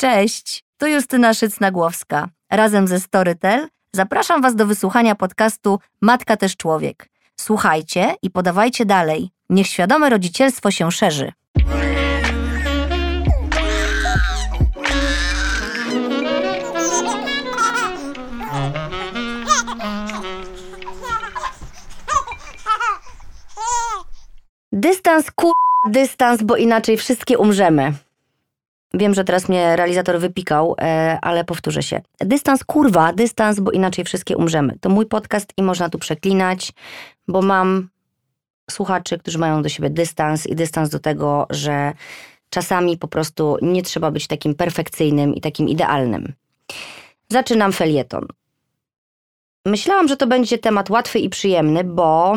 Cześć, tu Justyna Szycnagłowska. Razem ze Storytel zapraszam Was do wysłuchania podcastu Matka też człowiek. Słuchajcie i podawajcie dalej. Niech świadome rodzicielstwo się szerzy. Dystans, kur... dystans, bo inaczej wszystkie umrzemy. Wiem, że teraz mnie realizator wypikał, e, ale powtórzę się. Dystans, kurwa, dystans, bo inaczej wszystkie umrzemy. To mój podcast i można tu przeklinać, bo mam słuchaczy, którzy mają do siebie dystans i dystans do tego, że czasami po prostu nie trzeba być takim perfekcyjnym i takim idealnym. Zaczynam felieton. Myślałam, że to będzie temat łatwy i przyjemny, bo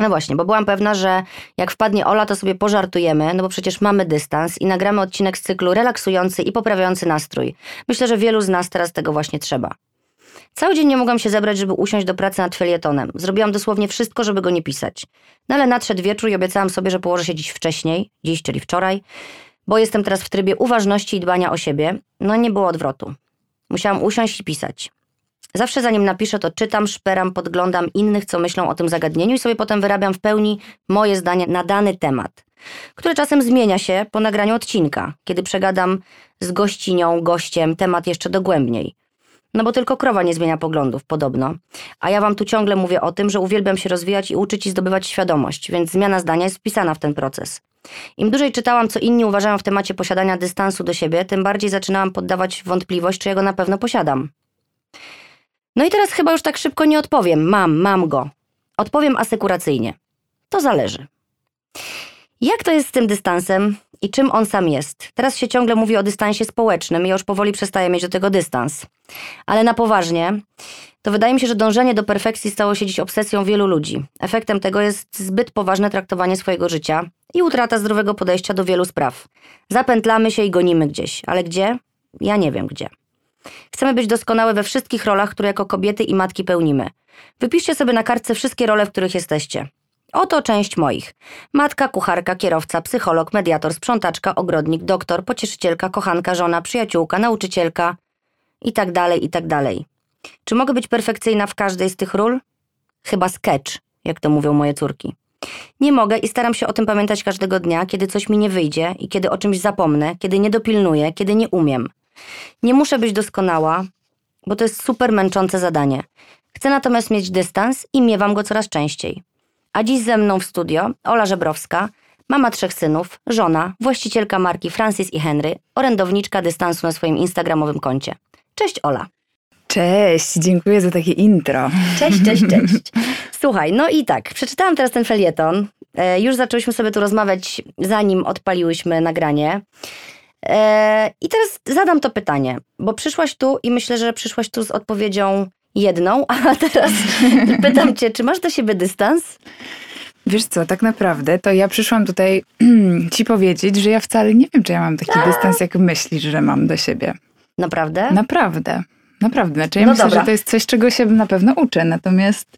no właśnie, bo byłam pewna, że jak wpadnie Ola, to sobie pożartujemy, no bo przecież mamy dystans i nagramy odcinek z cyklu relaksujący i poprawiający nastrój. Myślę, że wielu z nas teraz tego właśnie trzeba. Cały dzień nie mogłam się zebrać, żeby usiąść do pracy nad felietonem. Zrobiłam dosłownie wszystko, żeby go nie pisać. No ale nadszedł wieczór i obiecałam sobie, że położę się dziś wcześniej, dziś, czyli wczoraj, bo jestem teraz w trybie uważności i dbania o siebie. No nie było odwrotu. Musiałam usiąść i pisać. Zawsze zanim napiszę, to czytam, szperam, podglądam innych, co myślą o tym zagadnieniu i sobie potem wyrabiam w pełni moje zdanie na dany temat, który czasem zmienia się po nagraniu odcinka, kiedy przegadam z gościnią, gościem temat jeszcze dogłębniej. No bo tylko krowa nie zmienia poglądów, podobno. A ja wam tu ciągle mówię o tym, że uwielbiam się rozwijać i uczyć i zdobywać świadomość, więc zmiana zdania jest wpisana w ten proces. Im dłużej czytałam, co inni uważają w temacie posiadania dystansu do siebie, tym bardziej zaczynałam poddawać wątpliwość, czy ja go na pewno posiadam. No i teraz chyba już tak szybko nie odpowiem. Mam, mam go. Odpowiem asekuracyjnie. To zależy. Jak to jest z tym dystansem i czym on sam jest? Teraz się ciągle mówi o dystansie społecznym i już powoli przestaję mieć do tego dystans. Ale na poważnie, to wydaje mi się, że dążenie do perfekcji stało się dziś obsesją wielu ludzi. Efektem tego jest zbyt poważne traktowanie swojego życia i utrata zdrowego podejścia do wielu spraw. Zapętlamy się i gonimy gdzieś, ale gdzie? Ja nie wiem gdzie. Chcemy być doskonałe we wszystkich rolach, które jako kobiety i matki pełnimy. Wypiszcie sobie na kartce wszystkie role, w których jesteście. Oto część moich. Matka, kucharka, kierowca, psycholog, mediator, sprzątaczka, ogrodnik, doktor, pocieszycielka, kochanka, żona, przyjaciółka, nauczycielka i tak dalej, i tak. Czy mogę być perfekcyjna w każdej z tych ról? Chyba sketch, jak to mówią moje córki. Nie mogę i staram się o tym pamiętać każdego dnia, kiedy coś mi nie wyjdzie i kiedy o czymś zapomnę, kiedy nie dopilnuję, kiedy nie umiem. Nie muszę być doskonała, bo to jest super męczące zadanie. Chcę natomiast mieć dystans i miewam go coraz częściej. A dziś ze mną w studio Ola Żebrowska, mama trzech synów, żona, właścicielka marki Francis i Henry, orędowniczka dystansu na swoim instagramowym koncie. Cześć Ola. Cześć, dziękuję za takie intro. Cześć, cześć, cześć. Słuchaj, no i tak, przeczytałam teraz ten felieton. E, już zaczęłyśmy sobie tu rozmawiać, zanim odpaliłyśmy nagranie. E, I teraz zadam to pytanie, bo przyszłaś tu i myślę, że przyszłaś tu z odpowiedzią jedną, a teraz pytam cię, czy masz do siebie dystans? Wiesz co, tak naprawdę to ja przyszłam tutaj ci powiedzieć, że ja wcale nie wiem, czy ja mam taki a. dystans, jak myślisz, że mam do siebie. Naprawdę? Naprawdę. Naprawdę. Znaczy, ja no myślę, dobra. że to jest coś, czego się na pewno uczę. Natomiast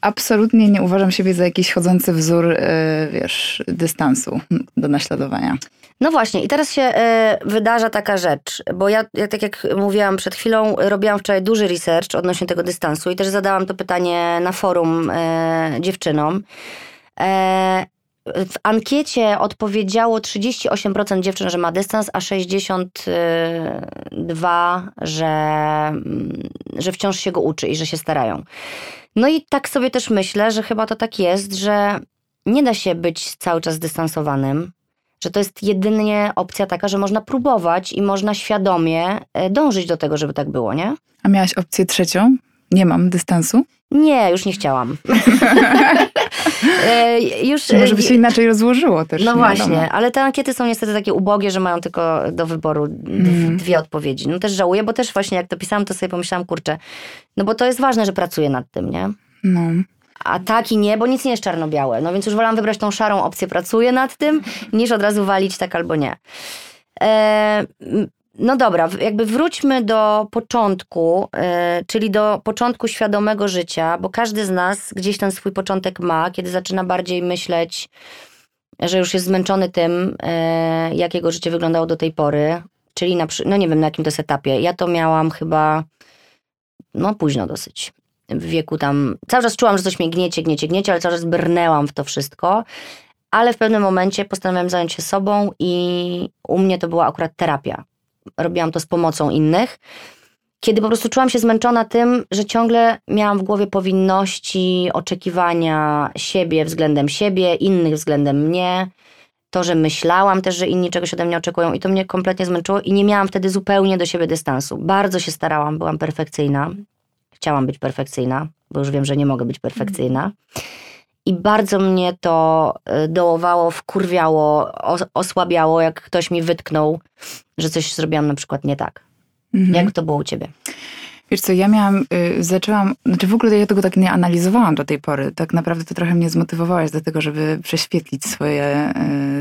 absolutnie nie uważam siebie za jakiś chodzący wzór, yy, wiesz, dystansu do naśladowania. No właśnie, i teraz się e, wydarza taka rzecz, bo ja, ja, tak jak mówiłam przed chwilą, robiłam wczoraj duży research odnośnie tego dystansu i też zadałam to pytanie na forum e, dziewczynom. W ankiecie odpowiedziało 38% dziewczyn, że ma dystans, a 62%, że, mm, że wciąż się go uczy i że się starają. No i tak sobie też myślę, że chyba to tak jest, że nie da się być cały czas dystansowanym że to jest jedynie opcja taka, że można próbować i można świadomie e, dążyć do tego, żeby tak było, nie? A miałaś opcję trzecią? Nie mam dystansu? Nie, już nie chciałam. e, już, Może by się inaczej rozłożyło też. No właśnie, ale te ankiety są niestety takie ubogie, że mają tylko do wyboru mm. dwie odpowiedzi. No też żałuję, bo też właśnie jak to pisałam, to sobie pomyślałam, kurczę, no bo to jest ważne, że pracuję nad tym, nie? No a tak i nie, bo nic nie jest czarno-białe. No więc już wolałam wybrać tą szarą opcję, pracuję nad tym, niż od razu walić tak albo nie. E, no dobra, jakby wróćmy do początku, e, czyli do początku świadomego życia, bo każdy z nas gdzieś ten swój początek ma, kiedy zaczyna bardziej myśleć, że już jest zmęczony tym, e, jak jego życie wyglądało do tej pory, Czyli na, no nie wiem na jakim to jest etapie. Ja to miałam chyba no późno dosyć. W wieku tam, cały czas czułam, że coś mnie gniecie, gniecie, gniecie, ale cały czas brnęłam w to wszystko. Ale w pewnym momencie postanowiłam zająć się sobą i u mnie to była akurat terapia. Robiłam to z pomocą innych. Kiedy po prostu czułam się zmęczona tym, że ciągle miałam w głowie powinności, oczekiwania siebie względem siebie, innych względem mnie, to, że myślałam też, że inni czegoś ode mnie oczekują i to mnie kompletnie zmęczyło i nie miałam wtedy zupełnie do siebie dystansu. Bardzo się starałam, byłam perfekcyjna. Chciałam być perfekcyjna, bo już wiem, że nie mogę być perfekcyjna. I bardzo mnie to e, dołowało, wkurwiało, osłabiało, jak ktoś mi wytknął, że coś zrobiłam na przykład nie tak. Mhm. Jak to było u ciebie? Wiesz co, ja miałam, y, zaczęłam, znaczy w ogóle ja tego tak nie analizowałam do tej pory. Tak naprawdę to trochę mnie zmotywowałaś do tego, żeby prześwietlić swoje,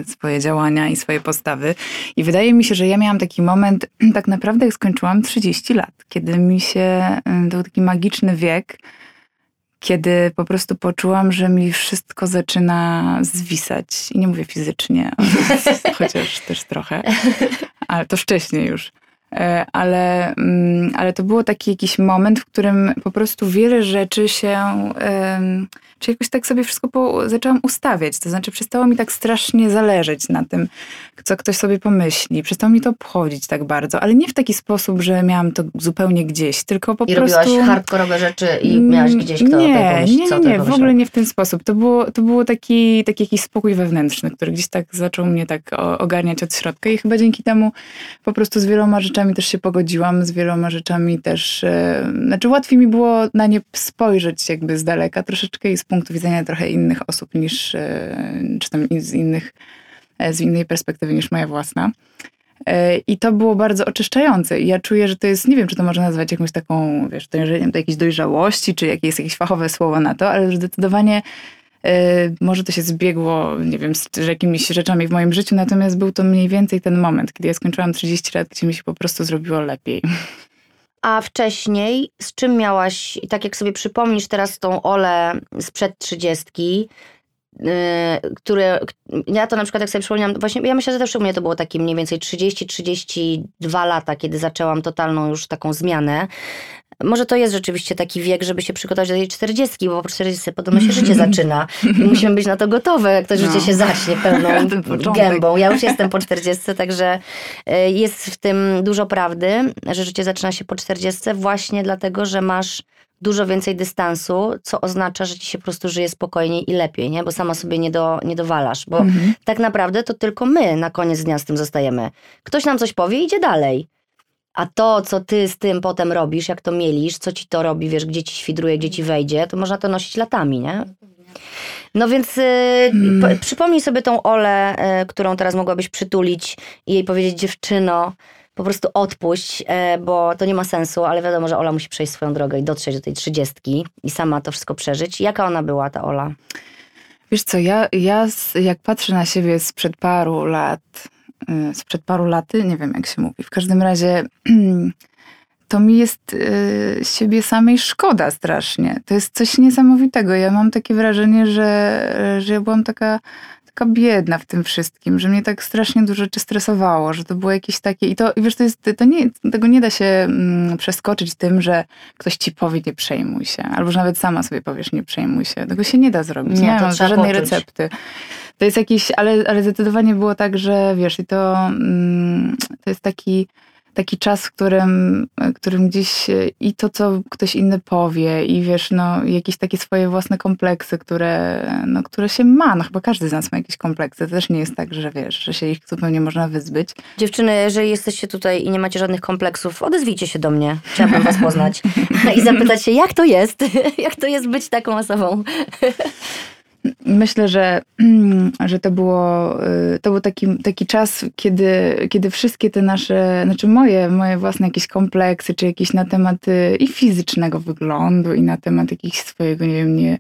y, swoje działania i swoje postawy. I wydaje mi się, że ja miałam taki moment, tak naprawdę jak skończyłam 30 lat, kiedy mi się, y, to był taki magiczny wiek, kiedy po prostu poczułam, że mi wszystko zaczyna zwisać. I nie mówię fizycznie, chociaż też trochę, ale to wcześniej już. E, ale, mm, ale to było taki jakiś moment, w którym po prostu wiele rzeczy się, czy jakoś tak sobie wszystko po, zaczęłam ustawiać. To znaczy przestało mi tak strasznie zależeć na tym, co ktoś sobie pomyśli. Przestało mi to obchodzić tak bardzo, ale nie w taki sposób, że miałam to zupełnie gdzieś, tylko po I prostu... I robiłaś hardkorowe rzeczy i miałaś gdzieś kto nie, pomyśli, Nie, nie, nie, w ogóle nie w ten sposób. To było, to było taki, taki jakiś spokój wewnętrzny, który gdzieś tak zaczął mnie tak ogarniać od środka i chyba dzięki temu po prostu z wieloma rzeczami też się pogodziłam, z wieloma rzeczami też... E, znaczy łatwiej mi było na nie spojrzeć jakby z daleka troszeczkę i z punktu widzenia trochę innych osób niż, e, czy tam z innych E, z innej perspektywy niż moja własna. I to było bardzo oczyszczające. I ja czuję, że to jest, nie wiem, czy to można nazwać jakąś taką, wiesz, dążeniem do jakiejś dojrzałości, czy jakieś, jakieś fachowe słowo na to, ale zdecydowanie może to się zbiegło, nie wiem, z jakimiś rzeczami w moim życiu, natomiast był to mniej więcej ten moment, kiedy ja skończyłam 30 lat, gdzie mi się po prostu zrobiło lepiej. A wcześniej z czym miałaś, tak jak sobie przypomnisz teraz tą Olę sprzed trzydziestki, Y, które, ja to na przykład jak sobie przypomniałam, właśnie ja myślę, że też u mnie to było takie mniej więcej 30-32 lata, kiedy zaczęłam totalną już taką zmianę. Może to jest rzeczywiście taki wiek, żeby się przygotować do tej 40, bo po 40 podobno się życie zaczyna i musimy być na to gotowe, jak to życie no. się zacznie pełną gębą. Ja już jestem po 40, także y, jest w tym dużo prawdy, że życie zaczyna się po 40 właśnie dlatego, że masz dużo więcej dystansu, co oznacza, że ci się po prostu żyje spokojniej i lepiej, nie? Bo sama sobie nie, do, nie dowalasz. Bo mhm. tak naprawdę to tylko my na koniec dnia z tym zostajemy. Ktoś nam coś powie idzie dalej. A to, co ty z tym potem robisz, jak to mielisz, co ci to robi, wiesz, gdzie ci świdruje, gdzie ci wejdzie, to można to nosić latami, nie? No więc y, hmm. przypomnij sobie tą Olę, y, którą teraz mogłabyś przytulić i jej powiedzieć, dziewczyno, po prostu odpuść, e, bo to nie ma sensu, ale wiadomo, że Ola musi przejść swoją drogę i dotrzeć do tej trzydziestki i sama to wszystko przeżyć. Jaka ona była, ta Ola? Wiesz co, ja, ja jak patrzę na siebie sprzed paru lat, y, sprzed paru laty, nie wiem jak się mówi, w każdym razie to mi jest y, siebie samej szkoda strasznie. To jest coś niesamowitego. Ja mam takie wrażenie, że, że ja byłam taka taka biedna w tym wszystkim, że mnie tak strasznie dużo rzeczy stresowało, że to było jakieś takie i to, i wiesz, to jest, to nie, tego nie da się mm, przeskoczyć tym, że ktoś ci powie nie przejmuj się, albo że nawet sama sobie powiesz nie przejmuj się. Tego się nie da zrobić, nie, nie mam żadnej poczuć. recepty. To jest jakiś, ale, ale zdecydowanie było tak, że wiesz, i to, mm, to jest taki taki czas, w którym, którym gdzieś i to, co ktoś inny powie, i wiesz, no, jakieś takie swoje własne kompleksy, które, no, które się ma. No chyba każdy z nas ma jakieś kompleksy. To też nie jest tak, że wiesz, że się ich zupełnie można wyzbyć. Dziewczyny, jeżeli jesteście tutaj i nie macie żadnych kompleksów, odezwijcie się do mnie. Chciałabym was poznać i zapytać się, jak to jest? jak to jest być taką osobą? Myślę, że, że to, było, y, to był taki, taki czas, kiedy, kiedy wszystkie te nasze, znaczy moje, moje własne jakieś kompleksy, czy jakieś na temat y, i fizycznego wyglądu, i na temat jakichś swojego, nie wiem, nie,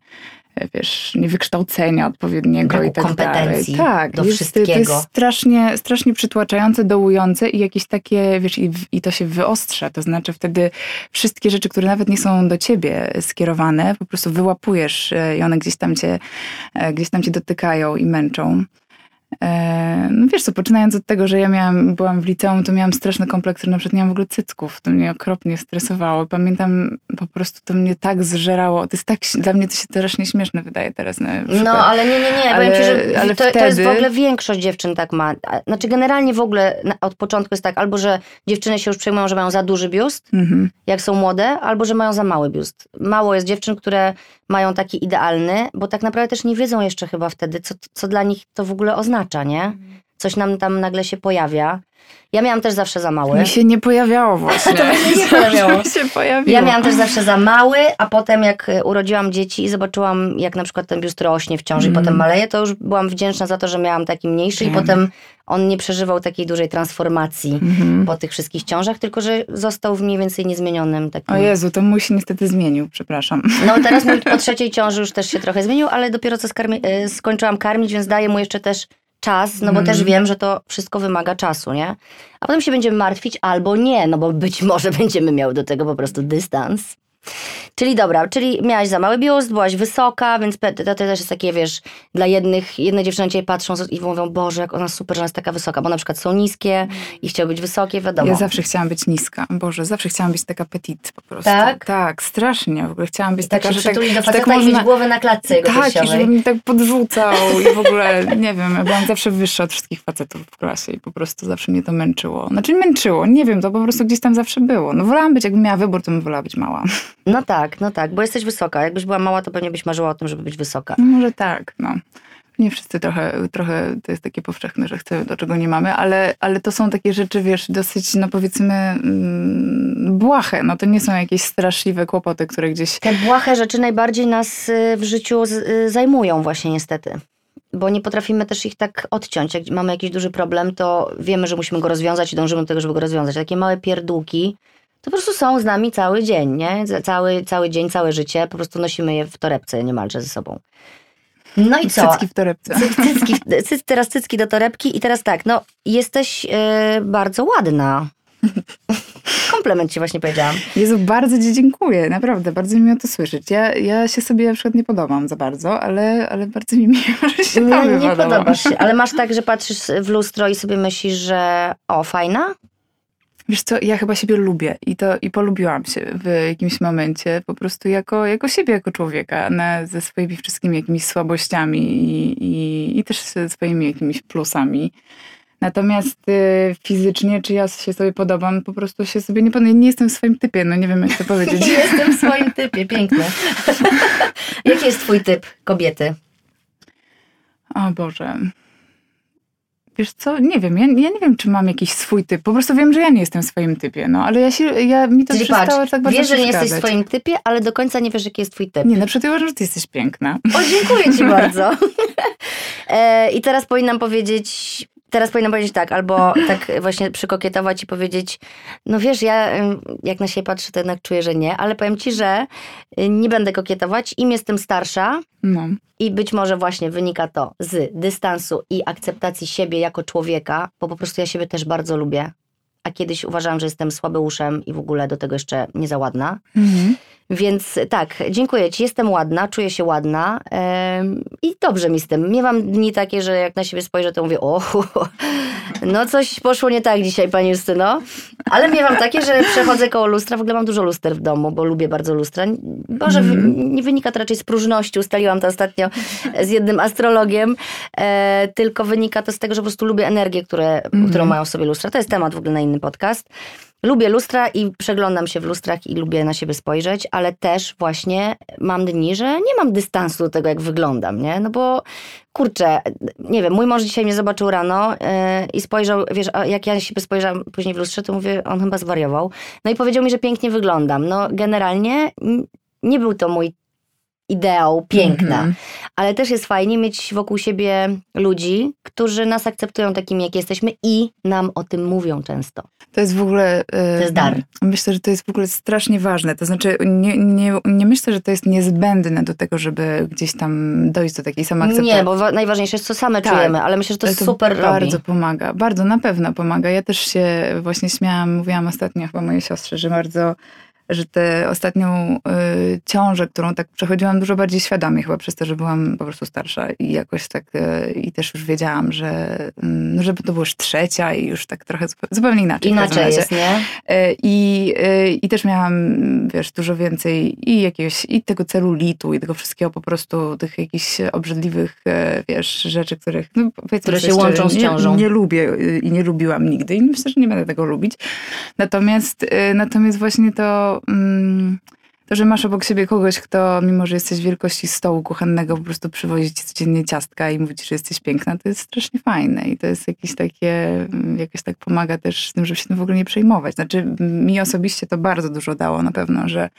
wiesz, niewykształcenia odpowiedniego Braku i tak kompetencji dalej. Tak, do jest, wszystkiego. To jest strasznie, strasznie przytłaczające, dołujące i jakieś takie, wiesz, i, i to się wyostrza. To znaczy wtedy wszystkie rzeczy, które nawet nie są do ciebie skierowane, po prostu wyłapujesz e, i one gdzieś tam cię, e, gdzieś tam cię dotykają i męczą. E, no wiesz co, poczynając od tego, że ja miałam, byłam w liceum, to miałam straszny kompleks, że na przykład nie miałam w ogóle cycków. To mnie okropnie stresowało. Pamiętam, po prostu to mnie tak zżerało. To jest tak, dla mnie to się strasznie śmieszne wydaje teraz. Przykład. No, ale nie, nie, nie. Ale- Powiem ci, że to, to jest wtedy- w ogóle większość dziewczyn tak ma. Znaczy generalnie w ogóle od początku jest tak, albo że dziewczyny się już przejmują, że mają za duży biust, Mhm. jak są młode, albo że mają za mały biust. Mało jest dziewczyn, które mają taki idealny, bo tak naprawdę też nie wiedzą jeszcze chyba wtedy, co, co dla nich to w ogóle oznacza, nie? Coś nam tam nagle się pojawia. Ja miałam też zawsze za mały. Mi się nie pojawiało właśnie. To mi się nie pojawiało. Się pojawiło. Ja miałam też zawsze za mały, a potem jak e, urodziłam dzieci i zobaczyłam, jak na przykład ten biust rośnie w ciąży i Mhm. potem maleje, to już byłam wdzięczna za to, że miałam taki mniejszy i Wiem. potem on nie przeżywał takiej dużej transformacji Mhm. po tych wszystkich ciążach, tylko że został w mniej więcej niezmienionym takim. O Jezu, to mój się niestety zmienił, przepraszam. No teraz mój po trzeciej ciąży już też się trochę zmienił, ale dopiero co e, skończyłam karmić, więc daję mu jeszcze też czas, no bo Mhm. też wiem, że to wszystko wymaga czasu, nie? A potem się będziemy martwić albo nie, no bo być może będziemy miały do tego po prostu dystans. Czyli dobra, czyli miałaś za mały biust, byłaś wysoka, więc to, to też jest takie, wiesz, dla jednych, jedne dziewczyny na ciebie patrzą i mówią, Boże, jak ona super, że ona jest taka wysoka, bo na przykład są niskie i chciały być wysokie, wiadomo. Ja zawsze chciałam być niska. Boże, zawsze chciałam być taka petit po prostu. Tak? Tak, strasznie. W ogóle chciałam być I tak taka, że tak, do tak faceta i można... mieć głowę na klatce jego Tak, i żeby mnie tak podrzucał i w ogóle, nie wiem, ja byłam zawsze wyższa od wszystkich facetów w klasie i po prostu zawsze mnie to męczyło. Znaczy męczyło, nie wiem, to po prostu gdzieś tam zawsze było. No wolałam być, jakbym miała wybór, to bym wolała być mała. No tak, no tak, bo jesteś wysoka. Jakbyś była mała, to pewnie byś marzyła o tym, żeby być wysoka. No może tak, no. Nie wszyscy trochę, trochę to jest takie powszechne, że chcemy, do czego nie mamy, ale, ale to są takie rzeczy, wiesz, dosyć, no powiedzmy, mm, błahe. No to nie są jakieś straszliwe kłopoty, które gdzieś Te błahe rzeczy najbardziej nas y, w życiu y, zajmują właśnie niestety. Bo nie potrafimy też ich tak odciąć. Jak mamy jakiś duży problem, to wiemy, że musimy go rozwiązać i dążymy do tego, żeby go rozwiązać. Takie małe pierdółki to po prostu są z nami cały dzień, nie? Cały, cały dzień, całe życie. Po prostu nosimy je w torebce niemalże ze sobą. No i co? cycki w torebce. Cy- Cycki, cy, teraz cycki do torebki i teraz tak, no jesteś y, bardzo ładna. Komplement ci właśnie powiedziałam. Jezu, bardzo ci dziękuję, naprawdę, bardzo mi miło to słyszeć. Ja, ja się sobie na przykład nie podobam za bardzo, ale, ale bardzo mi miło, że się Nie, tobie nie podobam. podobasz się, ale masz tak, że patrzysz w lustro i sobie myślisz, że o, fajna? Wiesz co, ja chyba siebie lubię i to i polubiłam się w jakimś momencie po prostu jako, jako siebie, jako człowieka, na, ze swoimi wszystkimi jakimiś słabościami i, i, i też ze swoimi jakimiś plusami. Natomiast y, fizycznie, czy ja się sobie podobam, po prostu się sobie nie podobam. Nie jestem w swoim typie, no nie wiem jak to powiedzieć. Jestem w swoim typie, piękne. Jaki jest twój typ kobiety? O Boże. Wiesz co, nie wiem, ja, ja nie wiem, czy mam jakiś swój typ. Po prostu wiem, że ja nie jestem w swoim typie, no ale ja się, ja, mi to Czyli przestało patrz, tak bardzo wiesz, że nie jesteś w swoim typie, ale do końca nie wiesz, jaki jest twój typ. Nie, na przykład ja uważam, że ty jesteś piękna. O, dziękuję ci bardzo. e, I teraz powinnam powiedzieć, teraz powinnam powiedzieć tak, albo tak właśnie przykokietować i powiedzieć, no wiesz, ja jak na siebie patrzę, to jednak czuję, że nie, ale powiem ci, że y, nie będę kokietować. Im jestem starsza, No. I być może właśnie wynika to z dystansu i akceptacji siebie jako człowieka, bo po prostu ja siebie też bardzo lubię. A kiedyś uważałam, że jestem słabeuszem i w ogóle do tego jeszcze nie za ładna. Mhm. Więc tak, dziękuję Ci, jestem ładna, czuję się ładna em, i dobrze mi z tym. Miewam dni takie, że jak na siebie spojrzę, to mówię, o, no coś poszło nie tak dzisiaj, Pani Justyno. Ale miewam takie, że przechodzę koło lustra, w ogóle mam dużo luster w domu, bo lubię bardzo lustra. Może wy- nie wynika to raczej z próżności, ustaliłam to ostatnio z jednym astrologiem, e, tylko wynika to z tego, że po prostu lubię energię, które, którą mają w sobie lustra. To jest temat w ogóle na inny podcast. Lubię lustra i przeglądam się w lustrach i lubię na siebie spojrzeć, ale też właśnie mam dni, że nie mam dystansu do tego, jak wyglądam, nie? No bo kurczę, nie wiem, mój mąż dzisiaj mnie zobaczył rano yy, i spojrzał, wiesz, jak ja siebie spojrzałam później w lustrze, to mówię, on chyba zwariował. No i powiedział mi, że pięknie wyglądam. No generalnie nie był to mój ideał piękna, Mhm. Ale też jest fajnie mieć wokół siebie ludzi, którzy nas akceptują takimi, jak jesteśmy i nam o tym mówią często. To jest w ogóle. To jest dar. Myślę, że to jest w ogóle strasznie ważne. To znaczy, nie, nie, nie myślę, że to jest niezbędne do tego, żeby gdzieś tam dojść do takiej samoakceptacji. Nie, bo wa- najważniejsze jest, co same Tak. czujemy, ale myślę, że to Ale super bardzo robi. pomaga. Bardzo na pewno pomaga. Ja też się właśnie śmiałam, mówiłam ostatnio chyba mojej siostrze, że bardzo że tę ostatnią y, ciążę, którą tak przechodziłam dużo bardziej świadomie, chyba przez to, że byłam po prostu starsza i jakoś tak, y, i też już wiedziałam, że y, żeby to była już trzecia i już tak trochę zupełnie inaczej. Inaczej jest, nie? Y, I, y, też miałam, wiesz, dużo więcej i jakiegoś, i tego celulitu, i tego wszystkiego po prostu, tych jakichś obrzydliwych, y, wiesz, rzeczy, których, no, które się łączą z ciążą. Nie, nie lubię i nie lubiłam nigdy i myślę, że nie będę tego lubić. Natomiast, natomiast właśnie to, mm, to, że masz obok siebie kogoś, kto, mimo że jesteś wielkości stołu kuchennego, po prostu przywozi ci codziennie ciastka i mówi ci, że jesteś piękna, to jest strasznie fajne i to jest jakieś takie, jakoś tak pomaga też z tym, żeby się tym w ogóle nie przejmować. Znaczy mi osobiście to bardzo dużo dało na pewno, że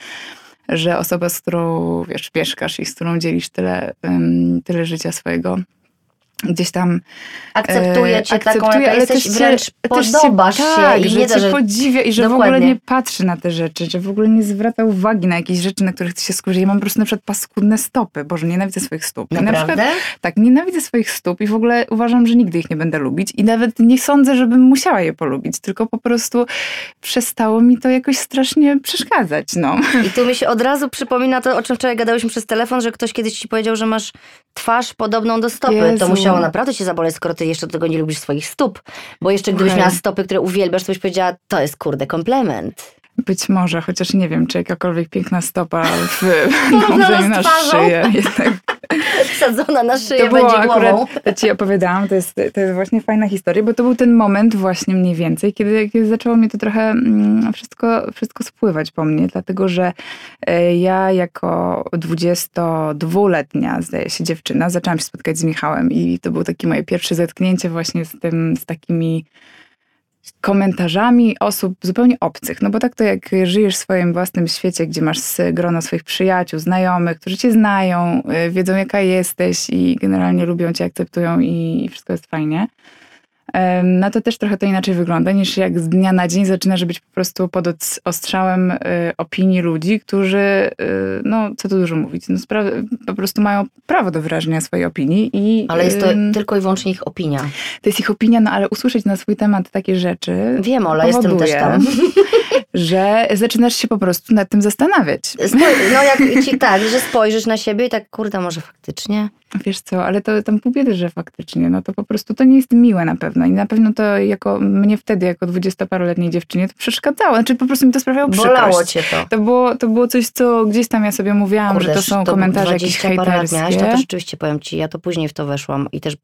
że osoba, z którą wiesz, mieszkasz i z którą dzielisz tyle, tyle życia swojego, gdzieś tam akceptuje cię akceptuje, taką, jaka jesteś, się, wręcz podobasz się, tak, i że nie da, że... podziwia i że Dokładnie. w ogóle nie patrzy na te rzeczy, że w ogóle nie zwraca uwagi na jakieś rzeczy, na których ty się skurzy. Ja mam po prostu na przykład paskudne stopy. Boże, nienawidzę swoich stóp. Naprawdę? Na przykład, tak, nienawidzę swoich stóp i w ogóle uważam, że nigdy ich nie będę lubić i nawet nie sądzę, żebym musiała je polubić, tylko po prostu przestało mi to jakoś strasznie przeszkadzać, no. I tu mi się od razu przypomina to, o czym wczoraj gadałyśmy przez telefon, że ktoś kiedyś ci powiedział, że masz twarz podobną do stopy. Jezu. To musiało naprawdę cię zaboleć, skoro ty jeszcze do tego nie lubisz swoich stóp. Bo jeszcze gdybyś miała stopy, które uwielbiasz, to byś powiedziała, to jest kurde komplement. Być może, chociaż nie wiem, czy jakakolwiek piękna stopa w nałożeniu na szyję jednak Wsadzona na szyję to będzie głową. To ci opowiadałam, to jest, to jest właśnie fajna historia, bo to był ten moment właśnie mniej więcej, kiedy, kiedy zaczęło mnie to trochę mm, wszystko, wszystko spływać po mnie, dlatego że e, ja jako 22-letnia, zdaje się, dziewczyna, zaczęłam się spotkać z Michałem i to było takie moje pierwsze zetknięcie właśnie z tym, z takimi komentarzami osób zupełnie obcych. No bo tak to jak żyjesz w swoim własnym świecie, gdzie masz grono swoich przyjaciół, znajomych, którzy cię znają, y, wiedzą jaka jesteś i generalnie lubią cię, akceptują i wszystko jest fajnie no to też trochę to inaczej wygląda, niż jak z dnia na dzień zaczynasz być po prostu pod ostrzałem y, opinii ludzi, którzy, y, no co tu dużo mówić, no, po prostu mają prawo do wyrażenia swojej opinii. I, ale jest to tylko i wyłącznie ich opinia. To jest ich opinia, no ale usłyszeć na swój temat takie rzeczy. Wiem, Ola, jestem też tam. że zaczynasz się po prostu nad tym zastanawiać. No jak ci tak, że spojrzysz na siebie i tak, kurde, może faktycznie. Wiesz co, ale to tam pół biedy, że faktycznie, no to po prostu to nie jest miłe na pewno. I na pewno to jako, mnie wtedy, jako dwudziestoparoletniej dziewczynie, to przeszkadzało. Znaczy po prostu mi to sprawiało przykrość. Bolało cię to. To było, to było coś, co gdzieś tam ja sobie mówiłam, Kurde, że to są to komentarze jakieś hejterskie. Miałaś, to, to rzeczywiście powiem ci, ja to później w to weszłam i też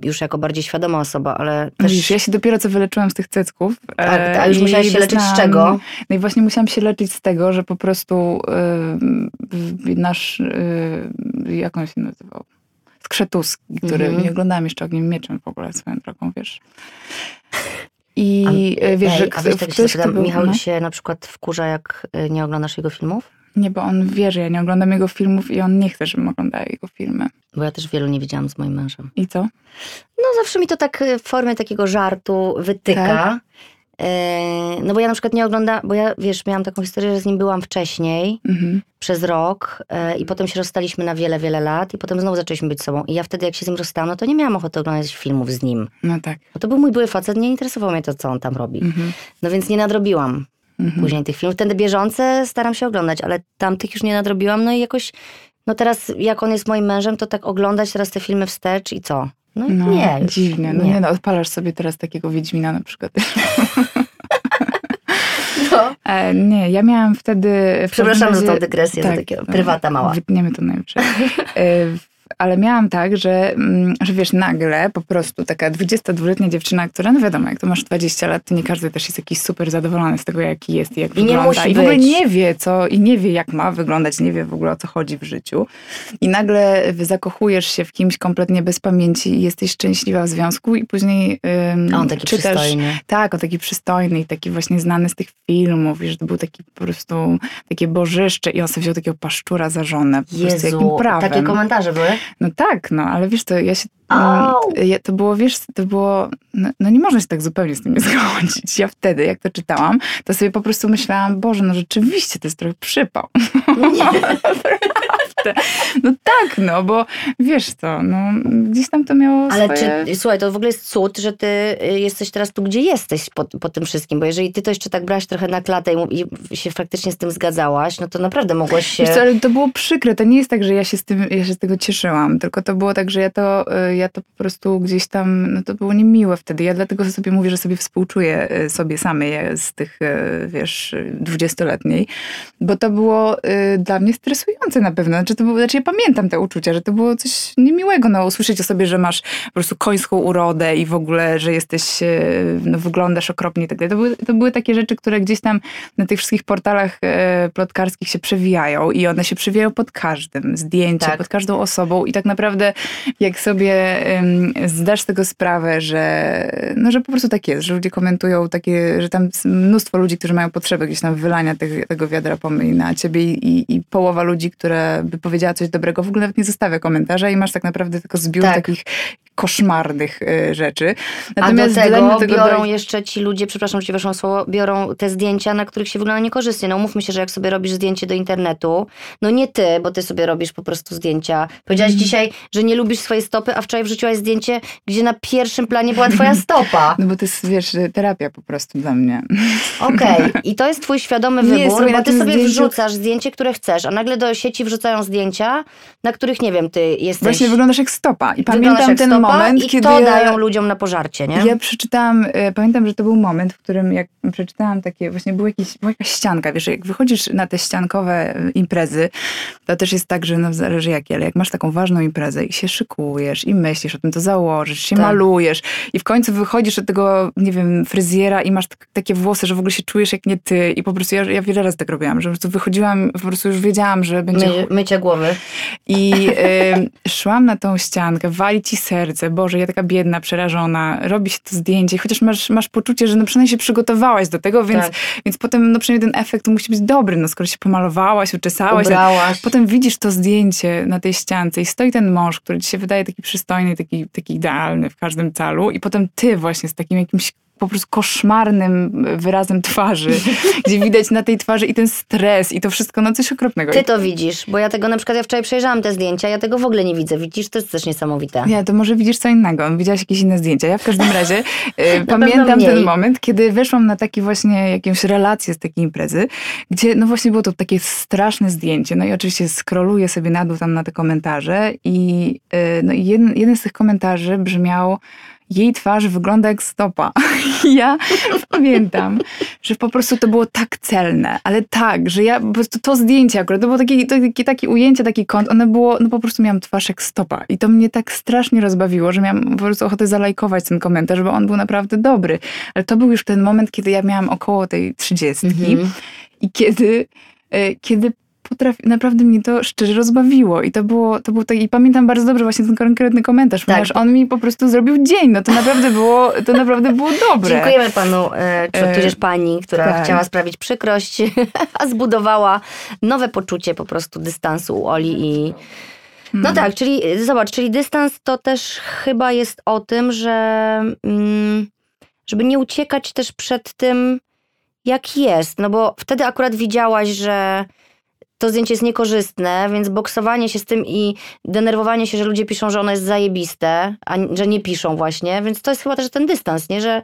już jako bardziej świadoma osoba, ale też... Wiesz, ja się dopiero co wyleczyłam z tych cecków. Tak, a już musiałaś się leczyć z czego? No i właśnie musiałam się leczyć z tego, że po prostu yy, nasz, yy, jak on się nazywał? Skrzetuski, który mm -hmm. nie oglądałam jeszcze Ogniem Mieczem w ogóle swoją drogą, wiesz. I a, e, wiesz, ej, że a wiesz, tak ktoś, się Michał no? się na przykład wkurza, jak e, nie oglądasz jego filmów? Nie, bo on wie, że ja nie oglądam jego filmów i on nie chce, żebym oglądała jego filmy. Bo ja też wielu nie widziałam z moim mężem. I co? No zawsze mi to tak w formie takiego żartu wytyka. Tak? E, no bo ja na przykład nie oglądam, bo ja wiesz, miałam taką historię, że z nim byłam wcześniej, mhm. przez rok e, i potem się rozstaliśmy na wiele, wiele lat i potem znowu zaczęliśmy być sobą. I ja wtedy jak się z nim rozstałam, no to nie miałam ochoty oglądać filmów z nim. No tak. Bo to był mój były facet, nie interesowało mnie to, co on tam robi. Mhm. No więc nie nadrobiłam mhm. później tych filmów. Wtedy bieżące staram się oglądać, ale tamtych już nie nadrobiłam, no i jakoś, no teraz jak on jest moim mężem, to tak oglądać teraz te filmy wstecz i co? No, no nie. Dziwnie. No nie. nie no, odpalasz sobie teraz takiego Wiedźmina na przykład. No. E, nie, ja miałam wtedy... Przepraszam razie, za tą dygresję, tak, takiego prywata mała. Wytniemy to najwyżej. E, ale miałam tak, że, mm, że wiesz, nagle po prostu taka 22-letnia dziewczyna, która, no wiadomo, jak to masz 20 lat, to nie każdy też jest jakiś super zadowolony z tego, jaki jest i jak I wygląda. Nie musi I w ogóle nie wie, co, i nie wie, jak ma wyglądać, nie wie w ogóle, o co chodzi w życiu. I nagle zakochujesz się w kimś kompletnie bez pamięci i jesteś szczęśliwa w związku i później ym, on taki czytasz, przystojny. Tak, on taki przystojny i taki właśnie znany z tych filmów, i że to był taki po prostu takie bożyszcze i on sobie wziął takiego paszczura za żonę. Jezu, takie komentarze były? No tak, no, ale wiesz to, ja się... Mm, Ja, to było, wiesz, to było... No, no nie można się tak zupełnie z tym nie zgodzić. Ja wtedy, jak to czytałam, to sobie po prostu myślałam, Boże, no rzeczywiście, to jest trochę przypał. No tak, no, bo wiesz to, no, gdzieś tam to miało Ale swoje... czy, słuchaj, to w ogóle jest cud, że ty y, jesteś teraz tu, gdzie jesteś po, po tym wszystkim, bo jeżeli ty to jeszcze tak brałaś trochę na klatę i, i się faktycznie z tym zgadzałaś, no to naprawdę mogłaś się... Wiesz co, ale to było przykre. To nie jest tak, że ja się z tym, ja się z tego cieszyłam, tylko to było tak, że ja to, y, ja to po prostu gdzieś tam, no to było niemiłe wtedy. Ja dlatego sobie mówię, że sobie współczuję y, sobie samej y, z tych, wiesz, dwudziestoletniej, bo to było dla mnie stresujące na pewno. Znaczy, to było, znaczy ja pamiętam te uczucia, że to było coś niemiłego, no usłyszeć o sobie, że masz po prostu końską urodę i w ogóle, że jesteś, no wyglądasz okropnie i tak dalej. To były, to były takie rzeczy, które gdzieś tam na tych wszystkich portalach plotkarskich się przewijają i one się przewijają pod każdym zdjęciem, Tak. pod każdą osobą i tak naprawdę jak sobie zdasz tego sprawę, że, no, że po prostu tak jest, że ludzie komentują takie, że tam jest mnóstwo ludzi, którzy mają potrzebę gdzieś tam wylania tych, tego wiadra pomyj na ciebie i, i, połowa ludzi, która by powiedziała coś dobrego, w ogóle nawet nie zostawia komentarza i masz tak naprawdę tylko zbiór Tak. takich koszmarnych e, rzeczy. A do tego mnie biorą doj- jeszcze ci ludzie, przepraszam, ci weszło słowo, biorą te zdjęcia, na których się wygląda niekorzystnie. No umówmy się, że jak sobie robisz zdjęcie do internetu, no nie ty, bo ty sobie robisz po prostu zdjęcia. Powiedziałaś dzisiaj, że nie lubisz swojej stopy, a wczoraj wrzuciłaś zdjęcie, gdzie na pierwszym planie była twoja stopa. No bo to jest, wiesz, terapia po prostu dla mnie. Okej, i to jest twój świadomy Nie, wybór, bo ty sobie zdjęciu- wrzucasz zdjęcie, które chcesz, a nagle do sieci wrzucają zdjęcia, na których, nie wiem, ty jesteś... Właśnie wyglądasz jak stopa. I pamiętam ten moment, i kiedy to dają ludziom na pożarcie, nie? ja przeczytałam, e, pamiętam, że to był moment, w którym jak przeczytałam takie, właśnie był jakiś, była jakaś ścianka, wiesz, jak wychodzisz na te ściankowe e, imprezy, to też jest tak, że no zależy jakie, ale jak masz taką ważną imprezę i się szykujesz i myślisz o tym, to założysz, się Tak. malujesz i w końcu wychodzisz od tego, nie wiem, fryzjera i masz tak, takie włosy, że w ogóle się czujesz jak nie ty i po prostu ja, ja wiele razy tak robiłam, że po prostu wychodziłam, po prostu już wiedziałam, że będzie My, mycie głowy. I y, szłam na tą ściankę, wali ci serce, Boże, ja taka biedna, przerażona, robi się to zdjęcie, chociaż masz, masz poczucie, że no przynajmniej się przygotowałaś do tego, więc, Tak. więc potem no przynajmniej ten efekt musi być dobry, no skoro się pomalowałaś, uczesałaś. Ubrałaś. Potem widzisz to zdjęcie na tej ściance i stoi ten mąż, który ci się wydaje taki przystojny, taki, taki idealny w każdym calu i potem ty właśnie z takim jakimś po prostu koszmarnym wyrazem twarzy, gdzie widać na tej twarzy i ten stres i to wszystko, no coś okropnego. Ty to widzisz, bo ja tego na przykład, ja wczoraj przejrzałam te zdjęcia, ja tego w ogóle nie widzę. Widzisz, to jest też niesamowite. Nie, to może widzisz co innego. Widziałaś jakieś inne zdjęcia. Ja w każdym razie y, pamiętam ten moment, kiedy weszłam na taki właśnie jakąś relację z takiej imprezy, gdzie no właśnie było to takie straszne zdjęcie. No i oczywiście scrolluję sobie na dół tam na te komentarze i y, no i jeden, jeden z tych komentarzy brzmiał jej twarz wygląda jak stopa. Ja pamiętam, że po prostu to było tak celne, ale tak, że ja po prostu to zdjęcie akurat, to było takie, takie, takie ujęcie, taki kąt, one było, no po prostu miałam twarz jak stopa. I to mnie tak strasznie rozbawiło, że miałam po prostu ochotę zalajkować ten komentarz, bo on był naprawdę dobry. Ale to był już ten moment, kiedy ja miałam około tej trzydziestki Mhm. i kiedy, e, kiedy potrafi, naprawdę mnie to szczerze rozbawiło i to było, to był taki, i pamiętam bardzo dobrze właśnie ten konkretny komentarz, Tak. ponieważ on mi po prostu zrobił dzień, no to naprawdę było, to naprawdę było dobre. Dziękujemy panu, e, czy E, tudzież pani, która tak. chciała sprawić przykrość, a zbudowała nowe poczucie po prostu dystansu u Oli i... No Hmm. tak, czyli zobacz, czyli dystans to też chyba jest o tym, że mm, żeby nie uciekać też przed tym, jak jest, no bo wtedy akurat widziałaś, że to zdjęcie jest niekorzystne, więc boksowanie się z tym i denerwowanie się, że ludzie piszą, że ono jest zajebiste, a że nie piszą właśnie, więc to jest chyba też ten dystans, nie? Że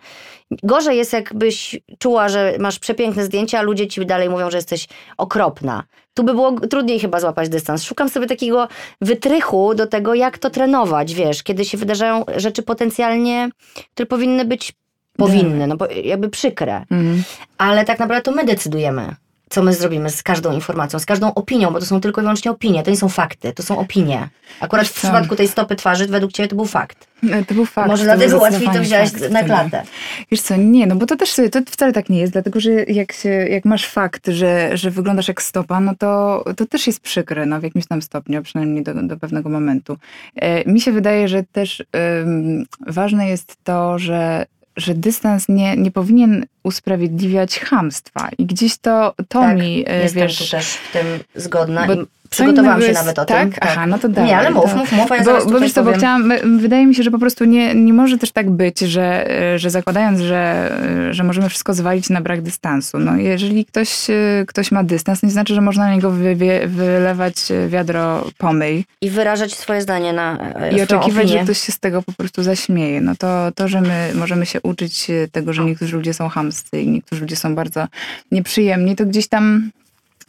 gorzej jest jakbyś czuła, że masz przepiękne zdjęcia, a ludzie ci dalej mówią, że jesteś okropna. Tu by było trudniej chyba złapać dystans. Szukam sobie takiego wytrychu do tego, jak to trenować, wiesz, kiedy się wydarzają rzeczy potencjalnie, które powinny być, powinny, no bo jakby przykre. Mhm. Ale tak naprawdę to my decydujemy, co my zrobimy z każdą informacją, z każdą opinią, bo to są tylko i wyłącznie opinie, to nie są fakty, to są opinie. Akurat w co? przypadku tej stopy twarzy, według ciebie to był fakt. E, To był fakt. Może dlatego łatwiej to fakt na klatę. Wiesz co, nie, no bo to też to wcale tak nie jest, dlatego że jak, się, jak masz fakt, że, że wyglądasz jak stopa, no to, to też jest przykre, no w jakimś tam stopniu, przynajmniej do, do pewnego momentu. E, mi się wydaje, że też ym, ważne jest to, że że dystans nie, nie powinien usprawiedliwiać chamstwa. I gdzieś to, to tak, mi, e, jestem wiesz, tu też w tym zgodna. bo I Przygotowałam się nawet o tak? tym. Tak? Aha, no to dawaj. Nie, ale mów, to... mów, mów, a ja bo, bo wiesz co, bo chciałam, wydaje mi się, że po prostu nie, nie może też tak być, że, że zakładając, że, że możemy wszystko zwalić na brak dystansu. No, jeżeli ktoś, ktoś ma dystans, nie znaczy, że można na niego wy, wy, wylewać wiadro pomyj I wyrażać swoje zdanie na e, i oczekiwać, opinię. że ktoś się z tego po prostu zaśmieje. No to, to, że my możemy się uczyć tego, że niektórzy ludzie są chamscy i niektórzy ludzie są bardzo nieprzyjemni, to gdzieś tam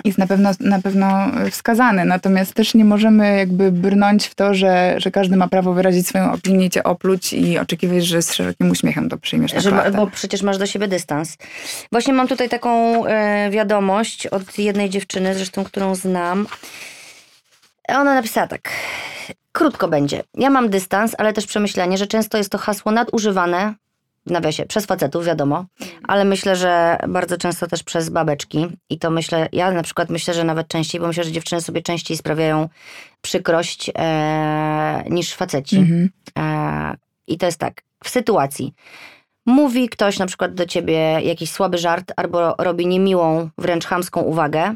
jest na pewno, na pewno wskazane. Natomiast też nie możemy jakby brnąć w to, że, że każdy ma prawo wyrazić swoją opinię, cię opluć i oczekiwać, że z szerokim uśmiechem to przyjmiesz na Że, klatę. bo przecież masz do siebie dystans. Właśnie mam tutaj taką e, wiadomość od jednej dziewczyny, zresztą którą znam. Ona napisała tak. Krótko będzie. Ja mam dystans, ale też przemyślenie, że często jest to hasło nadużywane, nawiasie, przez facetów, wiadomo, ale myślę, że bardzo często też przez babeczki. I to myślę, ja na przykład myślę, że nawet częściej, bo myślę, że dziewczyny sobie częściej sprawiają przykrość e, niż faceci. Mhm. E, I to jest tak, w sytuacji mówi ktoś na przykład do ciebie jakiś słaby żart albo robi niemiłą, wręcz chamską uwagę,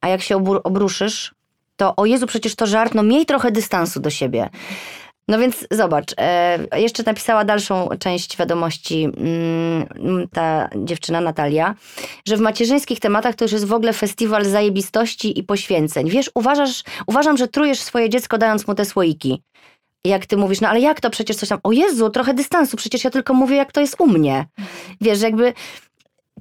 a jak się obru- obruszysz, to o Jezu, przecież to żart, no miej trochę dystansu do siebie. No więc zobacz, e, jeszcze napisała dalszą część wiadomości mm, ta dziewczyna Natalia, że w macierzyńskich tematach to już jest w ogóle festiwal zajebistości i poświęceń. Wiesz, uważasz, uważam, że trujesz swoje dziecko dając mu te słoiki. Jak ty mówisz, no ale jak to przecież coś tam, o Jezu, trochę dystansu, przecież ja tylko mówię jak to jest u mnie. Wiesz, jakby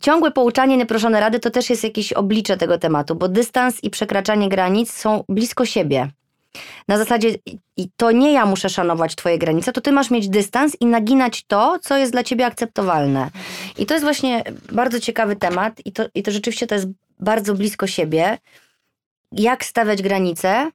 ciągłe pouczanie, nieproszone rady to też jest jakieś oblicze tego tematu, bo dystans i przekraczanie granic są blisko siebie. Na zasadzie, i to nie ja muszę szanować twoje granice, to ty masz mieć dystans i naginać to, co jest dla ciebie akceptowalne. I to jest właśnie bardzo ciekawy temat i to, i to rzeczywiście to jest bardzo blisko siebie. Jak stawiać granice,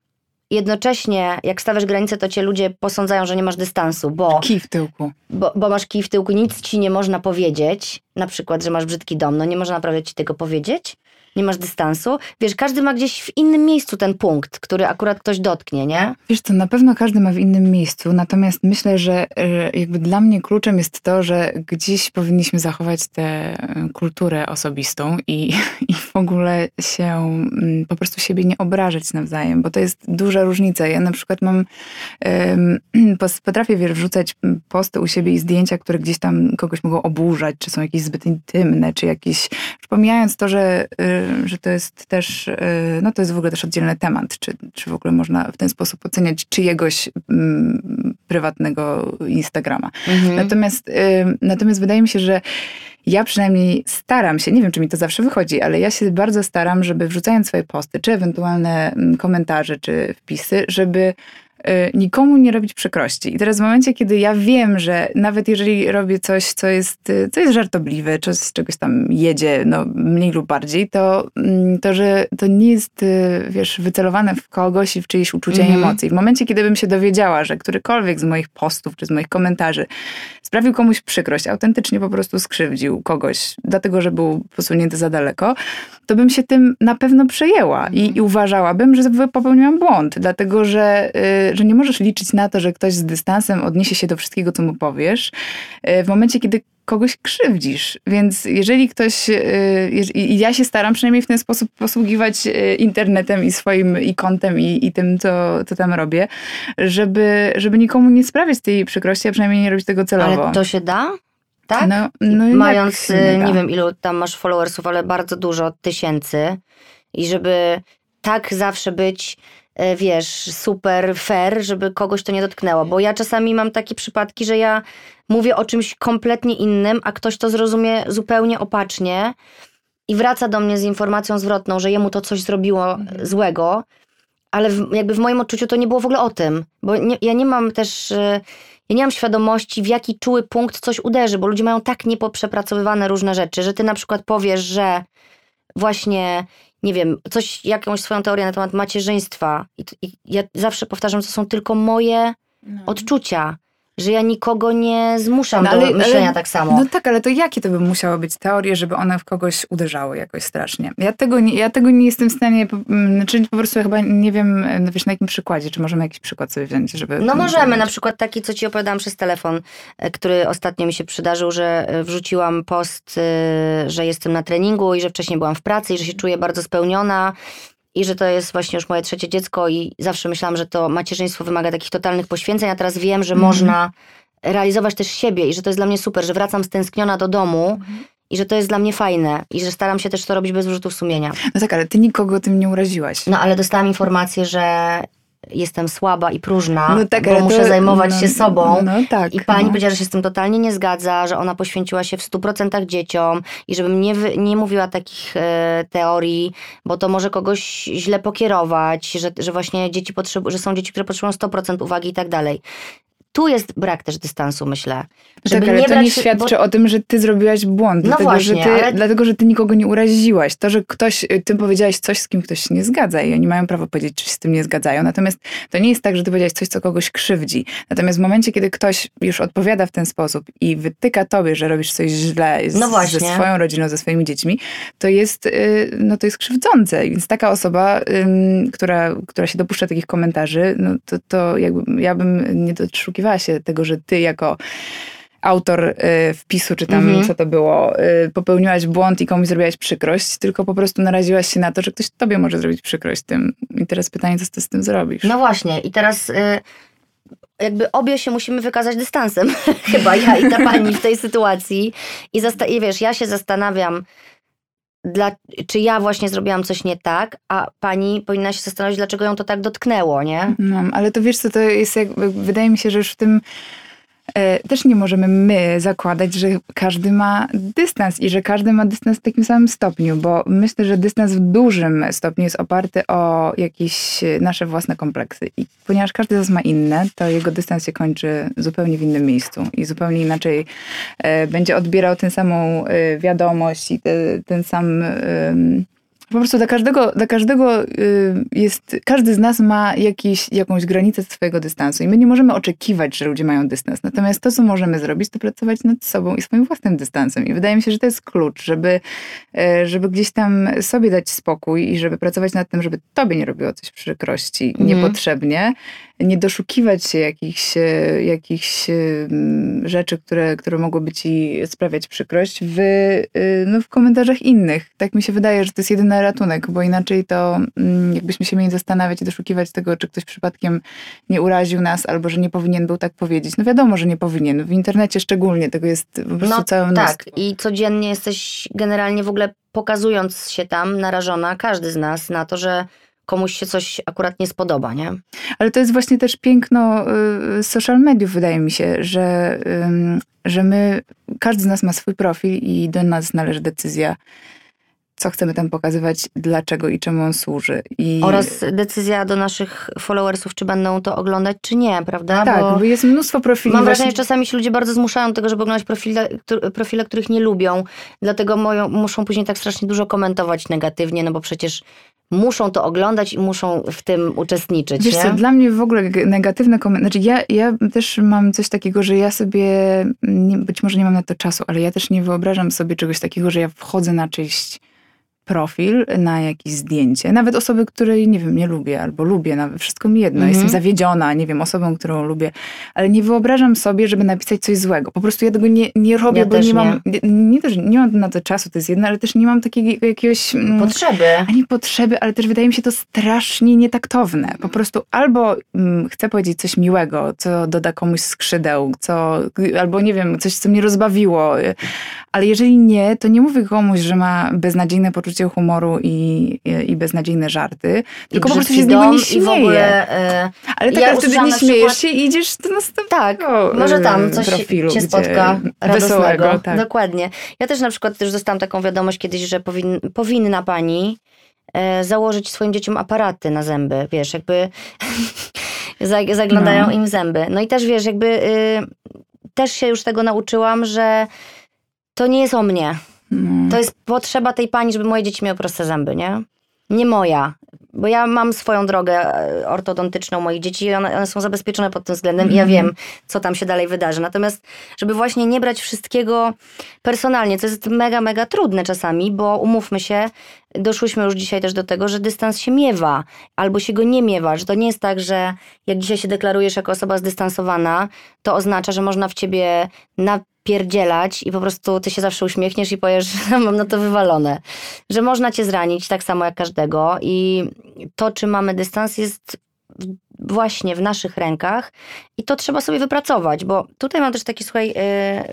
jednocześnie jak stawiasz granice, to cię ludzie posądzają, że nie masz dystansu, bo Kij w tyłku. bo, bo masz kij w tyłku, nic ci nie można powiedzieć, na przykład, że masz brzydki dom, no nie można naprawdę ci tego powiedzieć, nie masz dystansu. Wiesz, każdy ma gdzieś w innym miejscu ten punkt, który akurat ktoś dotknie, nie? Wiesz co, na pewno każdy ma w innym miejscu, natomiast myślę, że y, jakby dla mnie kluczem jest to, że gdzieś powinniśmy zachować tę y, kulturę osobistą i, i w ogóle się mm, po prostu siebie nie obrażać nawzajem, bo to jest duża różnica. Ja na przykład mam, potrafię wrzucać posty u siebie i zdjęcia, które gdzieś tam kogoś mogą oburzać, czy są jakieś zbyt intymne, czy jakieś, pomijając to, że, y, że to jest też, y, no to jest w ogóle też oddzielny temat, czy, czy w ogóle można w ten sposób oceniać czyjegoś mm, prywatnego Instagrama. Natomiast, y, natomiast wydaje mi się, że ja przynajmniej staram się, nie wiem czy mi to zawsze wychodzi, ale ja się bardzo staram, żeby wrzucając swoje posty, czy ewentualne mm, komentarze, czy wpisy, żeby y, nikomu nie robić przykrości. I teraz w momencie, kiedy ja wiem, że nawet jeżeli robię coś, co jest, y, co jest żartobliwe, czy z czegoś tam jedzie, no mniej lub bardziej, to, mm, to że to nie jest, y, wiesz, wycelowane w kogoś i w czyjeś uczucia i Mhm. emocje. I w momencie, kiedy bym się dowiedziała, że którykolwiek z moich postów, czy z moich komentarzy sprawił komuś przykrość, autentycznie po prostu skrzywdził kogoś, dlatego że był posunięty za daleko, to bym się tym na pewno przejęła i, i uważałabym, że popełniłam błąd, dlatego że, y, że nie możesz liczyć na to, że ktoś z dystansem odniesie się do wszystkiego, co mu powiesz, y, w momencie, kiedy kogoś krzywdzisz. Więc jeżeli ktoś, jeż- i ja się staram przynajmniej w ten sposób posługiwać y, internetem i swoim i kontem i, i tym, co, co tam robię, żeby, żeby nikomu nie sprawiać tej przykrości, a przynajmniej nie robić tego celowo. Ale to się da? Tak? No, no Mając, y, da? nie wiem ilu tam masz followersów, ale bardzo dużo, tysięcy. I żeby tak zawsze być, wiesz, super fair, żeby kogoś to nie dotknęło. Bo ja czasami mam takie przypadki, że ja mówię o czymś kompletnie innym, a ktoś to zrozumie zupełnie opacznie i wraca do mnie z informacją zwrotną, że jemu to coś zrobiło Mhm. złego, ale w, jakby w moim odczuciu to nie było w ogóle o tym. Bo nie, ja nie mam też... y, ja nie mam świadomości, w jaki czuły punkt coś uderzy, bo ludzie mają tak niepoprzepracowywane różne rzeczy, że ty na przykład powiesz, że właśnie, nie wiem, coś, jakąś swoją teorię na temat macierzyństwa i, i ja zawsze powtarzam, to są tylko moje No. odczucia, że ja nikogo nie zmuszam No, do ale- myślenia ale- tak samo. No tak, ale to jakie to by musiały być teorie, żeby one w kogoś uderzały jakoś strasznie? Ja tego nie, ja tego nie jestem w stanie, mm, znaczy po prostu ja chyba nie wiem, no wiesz, na jakim przykładzie, czy możemy jakiś przykład sobie wziąć, żeby... No możemy, na przykład taki, co ci opowiadałam przez telefon, e, który ostatnio mi się przydarzył, że e, wrzuciłam post, e, że jestem na treningu i że wcześniej byłam w pracy i że się czuję bardzo spełniona i że to jest właśnie już moje trzecie dziecko i zawsze myślałam, że to macierzyństwo wymaga takich totalnych poświęceń, a teraz wiem, że można realizować też siebie i że to jest dla mnie super, że wracam stęskniona do domu i że to jest dla mnie fajne i że staram się też to robić bez wyrzutów sumienia. No tak, ale ty nikogo tym nie uraziłaś. No ale dostałam informację, że jestem słaba i próżna, No tak, bo ale to- muszę zajmować no, się sobą. no tak, I pani no. powiedziała, że się z tym totalnie nie zgadza, że ona poświęciła się w 100% dzieciom i żebym nie, nie mówiła takich e, teorii, bo to może kogoś źle pokierować, że, że właśnie dzieci potrzebu- że są dzieci, które potrzebują 100% uwagi i tak dalej. Tu jest brak też dystansu, myślę. tak, ale to brać nie świadczy bo- o tym, że ty zrobiłaś błąd. No dlatego, właśnie, że ty, ale- dlatego, że ty nikogo nie uraziłaś. To, że ktoś, y, ty powiedziałaś coś, z kim ktoś się nie zgadza i oni mają prawo powiedzieć, czy się z tym nie zgadzają. Natomiast to nie jest tak, że ty powiedziałaś coś, co kogoś krzywdzi. Natomiast w momencie, kiedy ktoś już odpowiada w ten sposób i wytyka tobie, że robisz coś źle z, No ze swoją rodziną, ze swoimi dziećmi, to jest, y, no to jest krzywdzące. Więc taka osoba, która, która się dopuszcza takich komentarzy, no to, to jakby ja bym nie doszukiwała się tego, że ty jako autor y, wpisu, czy tam Mhm. co to było, y, popełniłaś błąd i komuś zrobiłaś przykrość, tylko po prostu naraziłaś się na to, że ktoś tobie może zrobić przykrość tym. I teraz pytanie, co ty z tym zrobisz? No właśnie i teraz... Y, jakby obie się musimy wykazać dystansem, chyba ja i ta pani w tej sytuacji. I, zasta- i wiesz, ja się zastanawiam, dla, czy ja właśnie zrobiłam coś nie tak, a pani powinna się zastanowić, dlaczego ją to tak dotknęło, nie? No, ale to wiesz co, to jest jakby, wydaje mi się, że już w tym też nie możemy my zakładać, że każdy ma dystans i że każdy ma dystans w takim samym stopniu, bo myślę, że dystans w dużym stopniu jest oparty o jakieś e, nasze własne kompleksy. I ponieważ każdy z nas ma inne, to jego dystans się kończy zupełnie w innym miejscu i zupełnie inaczej e, będzie odbierał tę samą e, wiadomość i te, ten sam. Po prostu dla każdego, dla każdego y, jest, każdy z nas ma jakiś, jakąś granicę swojego dystansu i my nie możemy oczekiwać, że ludzie mają dystans. Natomiast to, co możemy zrobić, to pracować nad sobą i swoim własnym dystansem. I wydaje mi się, że to jest klucz, żeby, e, żeby gdzieś tam sobie dać spokój i żeby pracować nad tym, żeby tobie nie robiło coś przykrości Mhm. niepotrzebnie, nie doszukiwać się jakichś, e, jakichś em, rzeczy, które, które mogłyby ci sprawiać przykrość w, y, no, w komentarzach innych. Tak mi się wydaje, że to jest jedyny ratunek, bo inaczej to mm, jakbyśmy się mieli zastanawiać i doszukiwać tego, czy ktoś przypadkiem nie uraził nas, albo że nie powinien był tak powiedzieć. No wiadomo, że nie powinien. W internecie szczególnie tego jest po prostu No całe mnóstwo. tak, i codziennie jesteś generalnie w ogóle pokazując się tam narażona, każdy z nas, na to, że komuś się coś akurat nie spodoba, nie? Ale to jest właśnie też piękno y, social mediów, wydaje mi się, że, ym, że my, każdy z nas ma swój profil i do nas należy decyzja, co chcemy tam pokazywać, dlaczego i czemu on służy. I Oraz decyzja do naszych followersów, czy będą to oglądać, czy nie, prawda? tak, bo, bo jest mnóstwo profili. mam właśnie- wrażenie, że czasami się ludzie bardzo zmuszają do tego, żeby oglądać profile, profile których nie lubią. Dlatego moją, muszą później tak strasznie dużo komentować negatywnie, no bo przecież muszą to oglądać i muszą w tym uczestniczyć, Wiesz nie? co, dla mnie w ogóle negatywne komentarze, znaczy ja, ja też mam coś takiego, że ja sobie, nie, być może nie mam na to czasu, ale ja też nie wyobrażam sobie czegoś takiego, że ja wchodzę na czyjś profil, na jakieś zdjęcie, nawet osoby, której, nie wiem, nie lubię, albo lubię, nawet wszystko mi jedno, Mhm. jestem zawiedziona, nie wiem, osobą, którą lubię, ale nie wyobrażam sobie, żeby napisać coś złego. Po prostu ja tego nie, nie robię, Ja bo też nie mam, nie, nie, to, że nie mam na to czasu, to jest jedno, ale też nie mam takiego jakiegoś... mm, Potrzeby. ani potrzeby, ale też wydaje mi się to strasznie nietaktowne. Po prostu albo mm, chcę powiedzieć coś miłego, co doda komuś skrzydeł, co, albo nie wiem, coś, co mnie rozbawiło. Ale jeżeli nie, to nie mówię komuś, że ma beznadziejne poczucie humoru i, i, beznadziejne żarty, tylko I po prostu się z dom nie I w ogóle... E, Ale tak Ja wtedy nie śmiejesz przykład- się i idziesz do następnego Tak, może tam coś profilu, gdzie- spotka radosnego. wesołego. Tak. Dokładnie. Ja też na przykład też dostałam taką wiadomość kiedyś, że powin, powinna pani e, założyć swoim dzieciom aparaty na zęby, wiesz, jakby za- zaglądają No. im zęby. No i też wiesz, jakby y, też się już tego nauczyłam, że to nie jest o mnie. No. To jest potrzeba tej pani, żeby moje dzieci miały proste zęby, nie? Nie moja. Bo ja mam swoją drogę e, ortodontyczną moich dzieci i one, one są zabezpieczone pod tym względem i ja Mhm. wiem, co tam się dalej wydarzy. Natomiast, żeby właśnie nie brać wszystkiego personalnie, co jest mega, mega trudne czasami, bo umówmy się, doszłyśmy już dzisiaj też do tego, że dystans się miewa albo się go nie miewa, że to nie jest tak, że jak dzisiaj się deklarujesz jako osoba zdystansowana, to oznacza, że można w ciebie na napierdzielać i po prostu ty się zawsze uśmiechniesz i powiesz, że mam na to wywalone. Że można cię zranić tak samo jak każdego i to, czy mamy dystans jest właśnie w naszych rękach i to trzeba sobie wypracować, bo tutaj mam też taki, słuchaj, e,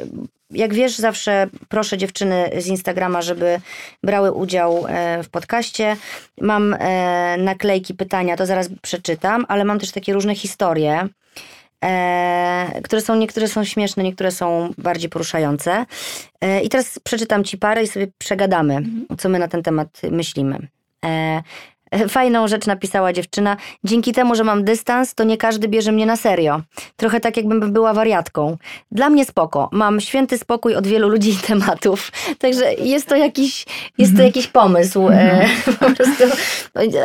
jak wiesz, zawsze proszę dziewczyny z Instagrama, żeby brały udział e, w podcaście. Mam e, naklejki, pytania, to zaraz przeczytam, ale mam też takie różne historie, które są, niektóre są śmieszne, niektóre są bardziej poruszające. I teraz przeczytam ci parę i sobie przegadamy, mhm. co my na ten temat myślimy. Fajną rzecz napisała dziewczyna. Dzięki temu, że mam dystans, to nie każdy bierze mnie na serio. Trochę tak, jakbym była wariatką. Dla mnie spoko. Mam święty spokój od wielu ludzi i tematów. Także jest to jakiś, jest to mhm. jakiś pomysł. E, mhm. po prostu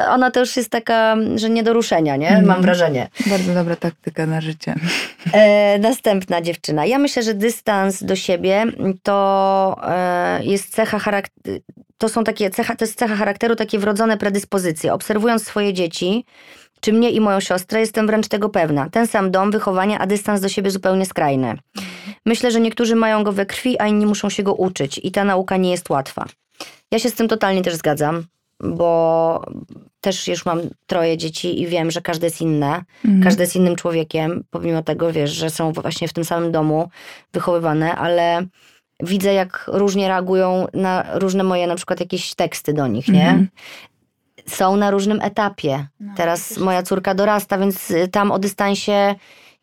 ona to już jest taka, że nie do ruszenia, nie? Mam mhm. wrażenie. Bardzo dobra taktyka na życie. E, następna dziewczyna. Ja myślę, że dystans do siebie to e, jest cecha charakteru to są takie cecha, to jest cecha charakteru, takie wrodzone predyspozycje. Obserwując swoje dzieci, czy mnie i moją siostrę, jestem wręcz tego pewna. Ten sam dom, wychowanie, a dystans do siebie zupełnie skrajny. Myślę, że niektórzy mają go we krwi, a inni muszą się go uczyć i ta nauka nie jest łatwa. Ja się z tym totalnie też zgadzam, bo też już mam troje dzieci i wiem, że każde jest inne, mhm. każdy jest innym człowiekiem, pomimo tego, wiesz, że są właśnie w tym samym domu wychowywane, ale widzę, jak różnie reagują na różne moje na przykład jakieś teksty do nich, nie? Mhm. Są na różnym etapie. No, Teraz moja córka dorasta, więc y, tam o dystansie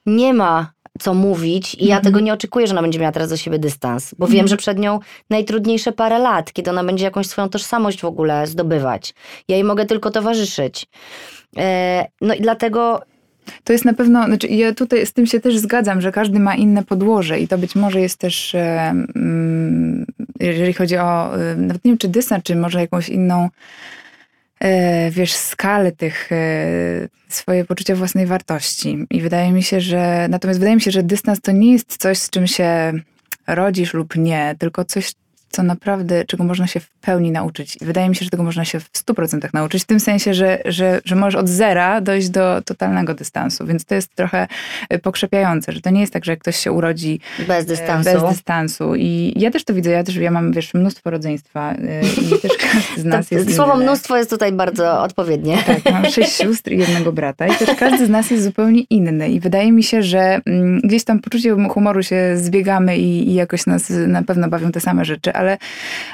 nie ma co mówić i ja mhm. tego nie oczekuję, że ona będzie miała teraz do siebie dystans, bo wiem, mhm. że przed nią najtrudniejsze parę lat, kiedy ona będzie jakąś swoją tożsamość w ogóle zdobywać. Ja jej mogę tylko towarzyszyć. E, no i dlatego to jest na pewno, znaczy ja tutaj z tym się też zgadzam, że każdy ma inne podłoże i to być może jest też, mm, jeżeli chodzi o, y, nawet nie wiem czy dystans, czy może jakąś inną, e, wiesz, skalę tych, e, swoje poczucia własnej wartości. I wydaje mi się, że, natomiast wydaje mi się, że dystans to nie jest coś, z czym się rodzisz lub nie, tylko coś, co naprawdę, czego można się w pełni nauczyć. I wydaje mi się, że tego można się w 100% nauczyć, w tym sensie, że, że, że możesz od zera dojść do totalnego dystansu, więc to jest trochę e, pokrzepiające, że to nie jest tak, że ktoś się urodzi bez dystansu. Bez dystansu. I ja też to widzę, ja też ja mam, wiesz, mnóstwo rodzeństwa e, i też każdy z nas to, jest Słowo inny. mnóstwo jest tutaj bardzo odpowiednie. Tak, mam sześć sióstr i jednego brata i też każdy z nas jest zupełnie inny i wydaje mi się, że mm, gdzieś tam poczucie humoru się zbiegamy i, i jakoś nas na pewno bawią te same rzeczy, ale,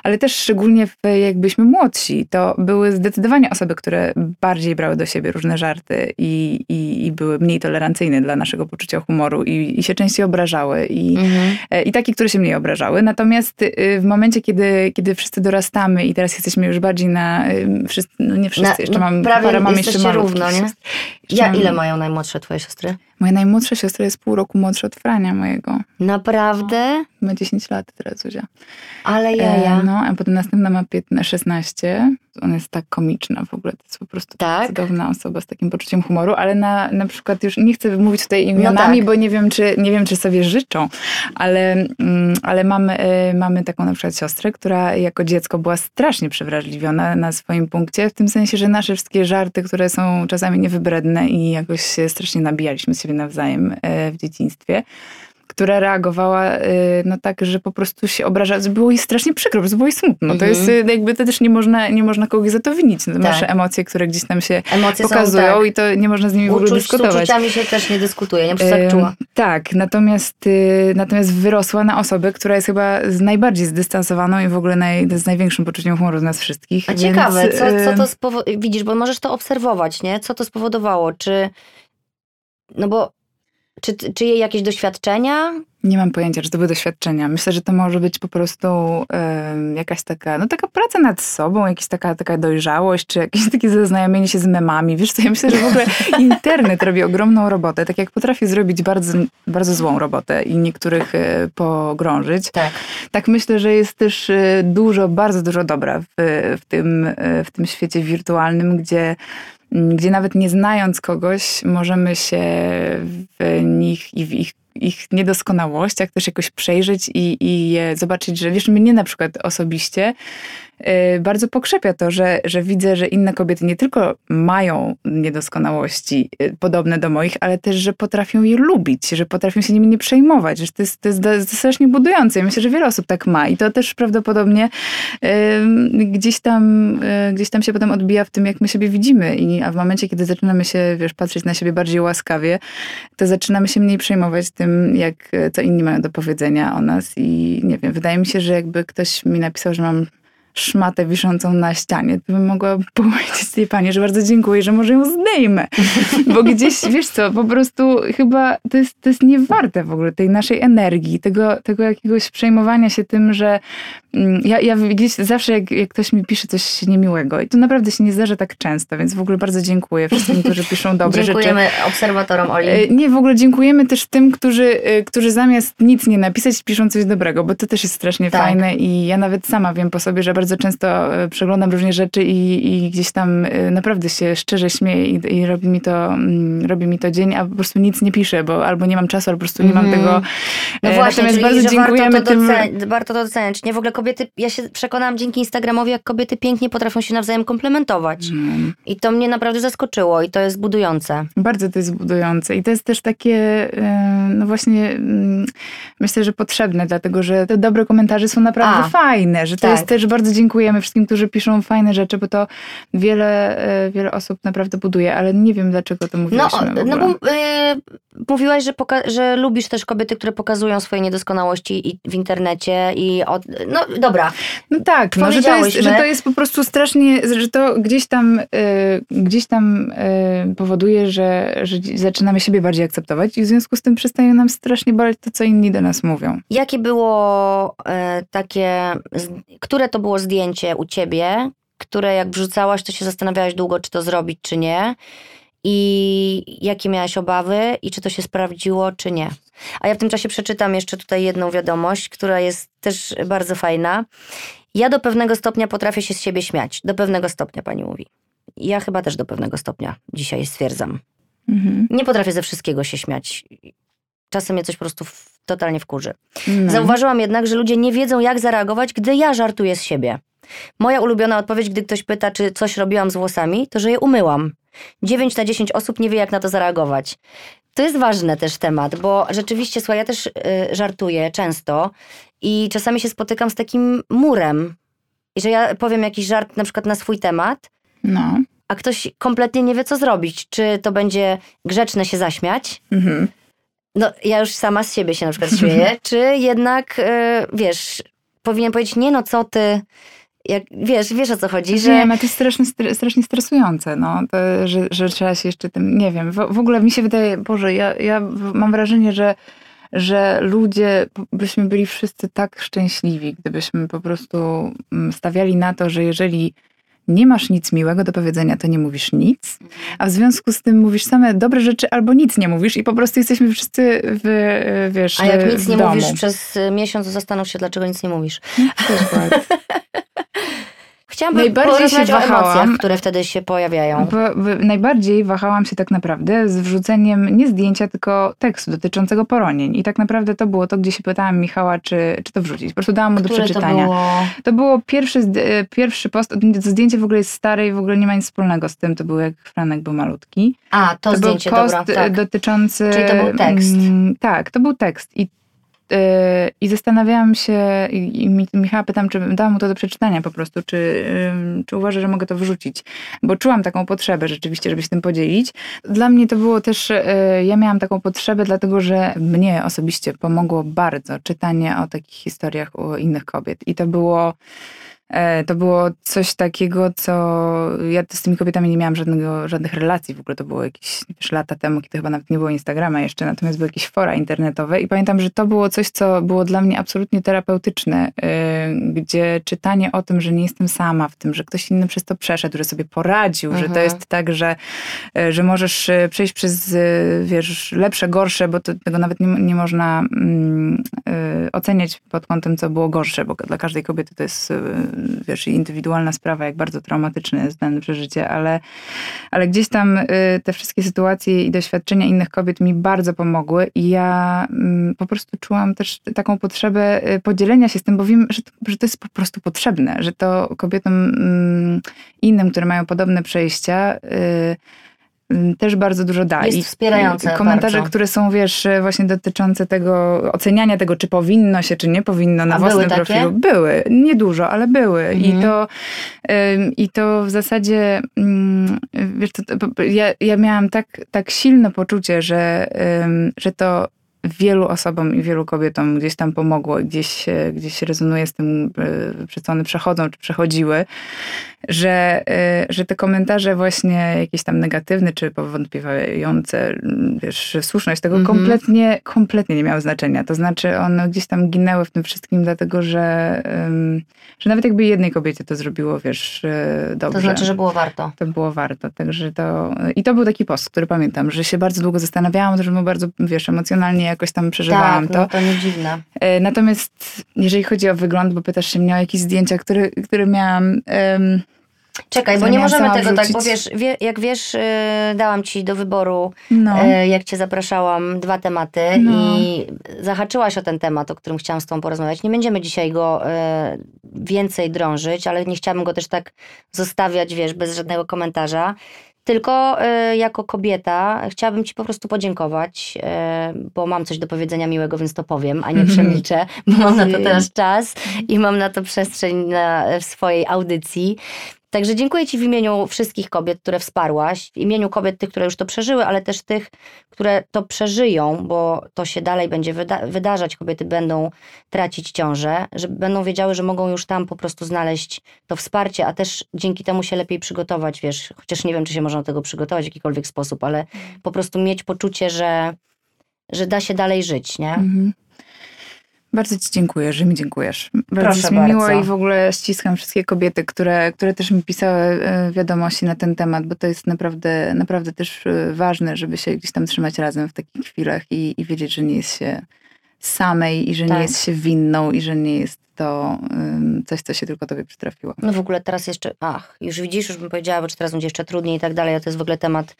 ale też szczególnie w, jakbyśmy młodsi, to były zdecydowanie osoby, które bardziej brały do siebie różne żarty i, i, i były mniej tolerancyjne dla naszego poczucia humoru i, i się częściej obrażały i, mhm. E, i takie, które się mniej obrażały. Natomiast y, w momencie, kiedy, kiedy wszyscy dorastamy i teraz jesteśmy już bardziej na, y, wszyscy, no nie wszyscy, na, jeszcze mam prawie parę, mam jeszcze malutki. równo, nie? Ja, ile mają najmłodsze twoje siostry? Moja najmłodsza siostra jest pół roku młodsza od Frania mojego. Naprawdę? Ma 10 lat teraz, Zuzia. Ale ja. E, no, a potem następna ma 15, 16. Ona jest tak komiczna w ogóle. To jest po prostu tak? cudowna osoba z takim poczuciem humoru, ale na, na przykład już nie chcę mówić tutaj no imionami, no tak. bo nie wiem, czy, nie wiem, czy sobie życzą, ale, mm, ale mamy, e, mamy taką na przykład siostrę, która jako dziecko była strasznie przewrażliwiona na swoim punkcie, w tym sensie, że nasze wszystkie żarty, które są czasami niewybredne i jakoś się strasznie nabijaliśmy z siebie nawzajem e, w dzieciństwie, która reagowała y, no tak, że po prostu się obraża. Było jej strasznie przykro, było jej smutno. To jest mhm. y, jakby to też nie można, nie można kogoś za to winić. No, tak. Masz emocje, które gdzieś tam się emocje pokazują są, tak. i to nie można z nimi Uczuć, w ogóle dyskutować. Z uczuciami się też nie dyskutuje, nie przecież tak czuła. Tak, natomiast, y, natomiast wyrosła na osobę, która jest chyba najbardziej zdystansowaną i w ogóle naj, z największym poczuciem humoru z nas wszystkich. A więc, ciekawe, co, co to spowodowało, widzisz, bo możesz to obserwować, nie? Co to spowodowało? Czy, no bo czy, czy jej jakieś doświadczenia? Nie mam pojęcia, czy to były doświadczenia. Myślę, że to może być po prostu jakaś taka, no taka praca nad sobą, jakaś taka, taka dojrzałość, czy jakieś takie zaznajomienie się z memami. Wiesz co, ja myślę, że w ogóle internet robi ogromną robotę, tak jak potrafi zrobić bardzo, bardzo złą robotę i niektórych e, pogrążyć. Tak. Tak myślę, że jest też e, dużo, bardzo dużo dobra w, w, tym, e, w tym świecie wirtualnym, gdzie gdzie nawet nie znając kogoś, możemy się w nich i w ich, ich niedoskonałościach też jakoś przejrzeć i, i zobaczyć, że wiesz, mnie na przykład osobiście bardzo pokrzepia to, że, że widzę, że inne kobiety nie tylko mają niedoskonałości y, podobne do moich, ale też, że potrafią je lubić, że potrafią się nimi nie przejmować, że to jest, to jest, strasznie budujące. Ja myślę, że wiele osób tak ma i to też prawdopodobnie y, gdzieś, tam, y, gdzieś tam się potem odbija w tym, jak my siebie widzimy. I, a w momencie, kiedy zaczynamy się, wiesz, patrzeć na siebie bardziej łaskawie, to zaczynamy się mniej przejmować tym, jak co inni mają do powiedzenia o nas i nie wiem, wydaje mi się, że jakby ktoś mi napisał, że mam szmatę wiszącą na ścianie, to bym mogła powiedzieć tej pani, że bardzo dziękuję, że może ją zdejmę. Bo gdzieś, wiesz co, po prostu chyba to jest, to jest niewarte w ogóle tej naszej energii, tego, tego jakiegoś przejmowania się tym, że mm, ja, ja gdzieś zawsze jak, jak ktoś mi pisze coś niemiłego i to naprawdę się nie zdarza tak często, więc w ogóle bardzo dziękuję wszystkim, którzy piszą dobre dziękujemy rzeczy. Dziękujemy obserwatorom Oli. E, nie, w ogóle dziękujemy też tym, którzy, e, którzy zamiast nic nie napisać, piszą coś dobrego, bo to też jest strasznie tak. fajne i ja nawet sama wiem po sobie, że bardzo często e, przeglądam różne rzeczy i, i gdzieś tam e, naprawdę się szczerze śmieję i, i, robi, mi to, mm, robi mi to dzień, a po prostu nic nie piszę, bo albo nie mam czasu, albo po prostu nie mam mhm. tego. No właśnie, Natomiast czyli, bardzo dziękujemy warto to, tym... docenić, warto to doceniać. Nie, w ogóle kobiety, ja się przekonałam dzięki Instagramowi, jak kobiety pięknie potrafią się nawzajem komplementować. Mm. I to mnie naprawdę zaskoczyło i to jest budujące. Bardzo to jest budujące i to jest też takie, no właśnie, mm, myślę, że potrzebne, dlatego że te dobre komentarze są naprawdę a, fajne, że to tak. jest też bardzo dziękujemy wszystkim, którzy piszą fajne rzeczy, bo to wiele, e, wiele osób naprawdę buduje, ale nie wiem, dlaczego to mówiliśmy. No, no bo y, mówiłaś, że, że lubisz też kobiety, które pokazują swoje niedoskonałości i w internecie i od, no dobra. No tak, no, że, to jest, że to jest po prostu strasznie, że to gdzieś tam, y, gdzieś tam y, powoduje, że, że zaczynamy siebie bardziej akceptować i w związku z tym przestaje nam strasznie boleć to, co inni do nas mówią. Jakie było takie, które to było zdjęcie u ciebie, które jak wrzucałaś, to się zastanawiałaś długo, czy to zrobić, czy nie. I jakie miałaś obawy i czy to się sprawdziło, czy nie. A ja w tym czasie przeczytam jeszcze tutaj jedną wiadomość, która jest też bardzo fajna. Ja do pewnego stopnia potrafię się z siebie śmiać. Do pewnego stopnia, pani mówi. Ja chyba też do pewnego stopnia dzisiaj stwierdzam. Mhm. Nie potrafię ze wszystkiego się śmiać. Czasem mnie coś po prostu totalnie wkurzy. Mhm. Zauważyłam jednak, że ludzie nie wiedzą, jak zareagować, gdy ja żartuję z siebie. Moja ulubiona odpowiedź, gdy ktoś pyta, czy coś robiłam z włosami, to że je umyłam. 9 na 10 osób nie wie, jak na to zareagować. To jest ważny też temat, bo rzeczywiście, słuchaj, ja też y, żartuję często i czasami się spotykam z takim murem. I że ja powiem jakiś żart na przykład na swój temat, no. a ktoś kompletnie nie wie, co zrobić. Czy to będzie grzeczne się zaśmiać, mhm. No ja już sama z siebie się na przykład śmieję, czy jednak, y, wiesz, powinien powiedzieć, nie no, co ty jak, wiesz, wiesz o co chodzi, że... Wiem, to jest strasznie, strasznie stresujące, no, to, że, że trzeba się jeszcze tym, nie wiem, w, w ogóle mi się wydaje, Boże, ja, ja mam wrażenie, że że ludzie, byśmy byli wszyscy tak szczęśliwi, gdybyśmy po prostu mm, stawiali na to, że jeżeli nie masz nic miłego do powiedzenia, to nie mówisz nic, a w związku z tym mówisz same dobre rzeczy albo nic nie mówisz i po prostu jesteśmy wszyscy w, wiesz, A jak nic nie domu. mówisz przez miesiąc, zastanów się, dlaczego nic nie mówisz. Przykład. Chciałabym najbardziej się wahałam, o emocjach, które wtedy się pojawiają. Bo, bo, najbardziej wahałam się tak naprawdę z wrzuceniem nie zdjęcia, tylko tekstu dotyczącego poronień. I tak naprawdę to było to, gdzie się pytałam Michała, czy, czy to wrzucić. Po prostu dałam mu do przeczytania. To było? to było pierwszy, e, pierwszy post. Zdjęcie w ogóle jest stare i w ogóle nie ma nic wspólnego z tym. To był jak Franek był malutki. A, to, to zdjęcie, był post dobra, tak. dotyczący... Czyli to był tekst. Mm, tak, to był tekst. I i zastanawiałam się, i Michała pytam, czy dałam mu to do przeczytania po prostu, czy, czy uważa, że mogę to wrzucić. Bo czułam taką potrzebę rzeczywiście, żeby się tym podzielić. Dla mnie to było też, e, ja miałam taką potrzebę, dlatego że mnie osobiście pomogło bardzo czytanie o takich historiach u innych kobiet. I to było to było coś takiego, co ja z tymi kobietami nie miałam żadnego, żadnych relacji. W ogóle to było jakieś wiesz, lata temu, kiedy chyba nawet nie było Instagrama jeszcze, natomiast były jakieś fora internetowe i pamiętam, że to było coś, co było dla mnie absolutnie terapeutyczne, e, gdzie czytanie o tym, że nie jestem sama w tym, że ktoś inny przez to przeszedł, że sobie poradził, mhm. że to mhm. jest tak, że, e, że możesz przejść przez, wiesz, lepsze, gorsze, bo to, tego nawet nie, nie można mm, oceniać pod kątem, co było gorsze, bo dla każdej kobiety to jest wiesz, indywidualna sprawa, jak bardzo traumatyczne jest dane przeżycie, ale, ale gdzieś tam y, te wszystkie sytuacje i doświadczenia innych kobiet mi bardzo pomogły i ja mm, po prostu czułam też taką potrzebę y, podzielenia się z tym, bo wiem, że to, że to jest po prostu potrzebne, że to kobietom mm, innym, które mają podobne przejścia, y, też bardzo dużo da. Jest wspierające Komentarze, bardzo. które są, wiesz, właśnie dotyczące tego, oceniania tego, czy powinno się, czy nie powinno na A własnym były takie? profilu. Były. Niedużo, ale były. Mhm. I, to, I to w zasadzie, ym, wiesz, to, ja, ja miałam tak, tak silne poczucie, że, że to wielu osobom i wielu kobietom gdzieś tam pomogło, gdzieś, gdzieś rezonuje z tym, e, przez co one przechodzą, czy przechodziły, że, e, że te komentarze właśnie jakieś tam negatywne, czy powątpiewające, mm, wiesz, słuszność tego Mhm. kompletnie, kompletnie nie miały znaczenia. To znaczy one gdzieś tam ginęły w tym wszystkim, dlatego że, że nawet jakby jednej kobiecie to zrobiło, wiesz, e, dobrze. To znaczy, że było warto. To było warto, także to... I to był taki post, który pamiętam, że się bardzo długo zastanawiałam, że mu bardzo, wiesz, emocjonalnie jakoś tam przeżywałam tak, to. no to nie dziwne. E, Natomiast jeżeli chodzi o wygląd, bo pytasz się mnie o jakieś zdjęcia, które, które miałam... em, Czekaj, bo nie możemy tego tak, wrzucić? bo wiesz, wie, jak wiesz, yy, dałam ci do wyboru, no, yy, jak cię zapraszałam, dwa tematy No. i zahaczyłaś o ten temat, o którym chciałam z tobą porozmawiać. Nie będziemy dzisiaj go yy, więcej drążyć, ale nie chciałabym go też tak zostawiać, wiesz, bez żadnego komentarza. Tylko yy, jako kobieta chciałabym Ci po prostu podziękować, yy, bo mam coś do powiedzenia miłego, więc to powiem, a nie przemilczę, bo mam na to teraz czas i mam na to przestrzeń na, w swojej audycji. Także dziękuję Ci w imieniu wszystkich kobiet, które wsparłaś, w imieniu kobiet tych, które już to przeżyły, ale też tych, które to przeżyją, bo to się dalej będzie wyda- wydarzać. Kobiety będą tracić ciążę, że będą wiedziały, że mogą już tam po prostu znaleźć to wsparcie, a też dzięki temu się lepiej przygotować, wiesz, chociaż nie wiem, czy się można do tego przygotować w jakikolwiek sposób, ale po prostu mieć poczucie, że, że da się dalej żyć, nie? mhm. Bardzo ci dziękuję, że mi dziękujesz. Bardzo Proszę jest mi miło bardzo. i w ogóle ściskam wszystkie kobiety, które, które też mi pisały e, wiadomości na ten temat, bo to jest naprawdę, naprawdę też e, ważne, żeby się gdzieś tam trzymać razem w takich chwilach i, i wiedzieć, że nie jest się samej i że Tak. nie jest się winną i że nie jest to coś, co się tylko tobie przytrafiło. No w ogóle teraz jeszcze, ach, już widzisz, już bym powiedziała, bo czy teraz będzie jeszcze trudniej i tak dalej, a to jest w ogóle temat,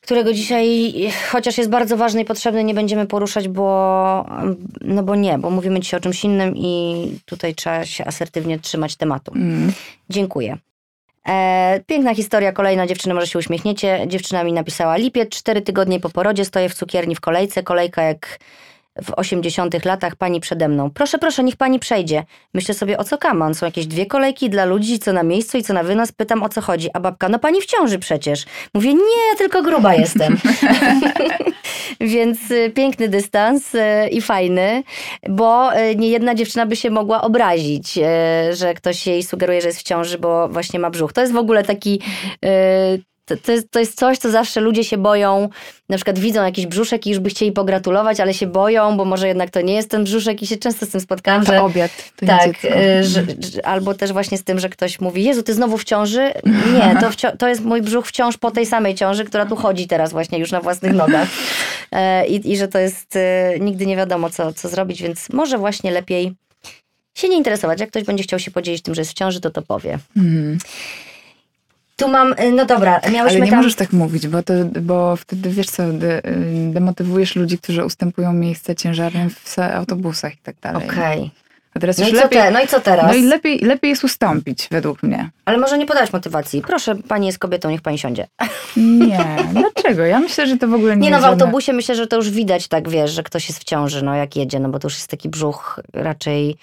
którego dzisiaj, chociaż jest bardzo ważny i potrzebny, nie będziemy poruszać, bo, no bo nie, bo mówimy dzisiaj o czymś innym i tutaj trzeba się asertywnie trzymać tematu. Mm. Dziękuję. E, piękna historia, kolejna dziewczyna, może się uśmiechniecie. Dziewczyna mi napisała, lipiec, cztery tygodnie po porodzie, stoję w cukierni w kolejce, kolejka jak w 80 latach, pani przede mną. Proszę, proszę, niech pani przejdzie. Myślę sobie, o co kaman? Są jakieś dwie kolejki dla ludzi, co na miejscu i co na wynos? Pytam, o co chodzi. A babka, no pani w ciąży przecież. Mówię, nie, ja tylko gruba jestem. Więc y, piękny dystans y, i fajny, bo y, nie jedna dziewczyna by się mogła obrazić, że ktoś jej sugeruje, że jest w ciąży, bo właśnie ma brzuch. To jest w ogóle taki... To, to, jest, to jest coś, co zawsze ludzie się boją. Na przykład widzą jakiś brzuszek i już by chcieli pogratulować, ale się boją, bo może jednak to nie jest ten brzuszek i się często z tym spotkałam, że obiad, to tak, y, że, że, albo też właśnie z tym, że ktoś mówi, Jezu, ty znowu w ciąży? Nie, to, to jest mój brzuch wciąż po tej samej ciąży, która tu chodzi teraz właśnie już na własnych nogach. E, I, i że to jest, y, nigdy nie wiadomo, co, co zrobić, więc może właśnie lepiej się nie interesować. Jak ktoś będzie chciał się podzielić tym, że jest w ciąży, to to powie. Mhm. Tu mam, y, no dobra, miałyśmy Ale nie tam... możesz tak mówić, bo, to, bo wtedy wiesz co, de, demotywujesz ludzi, którzy ustępują miejsce ciężarnym w sa- autobusach i tak dalej. Okej. A teraz No, już i co lepiej, te, no i co teraz? no i lepiej, lepiej jest ustąpić, według mnie. Ale może nie podać motywacji. Proszę, pani jest kobietą, niech pani siądzie. Nie, dlaczego? Ja myślę, że to w ogóle nie Nie no, w żadne- autobusie myślę, że to już widać, tak wiesz, że ktoś jest w ciąży, no jak jedzie, no bo to już jest taki brzuch raczej...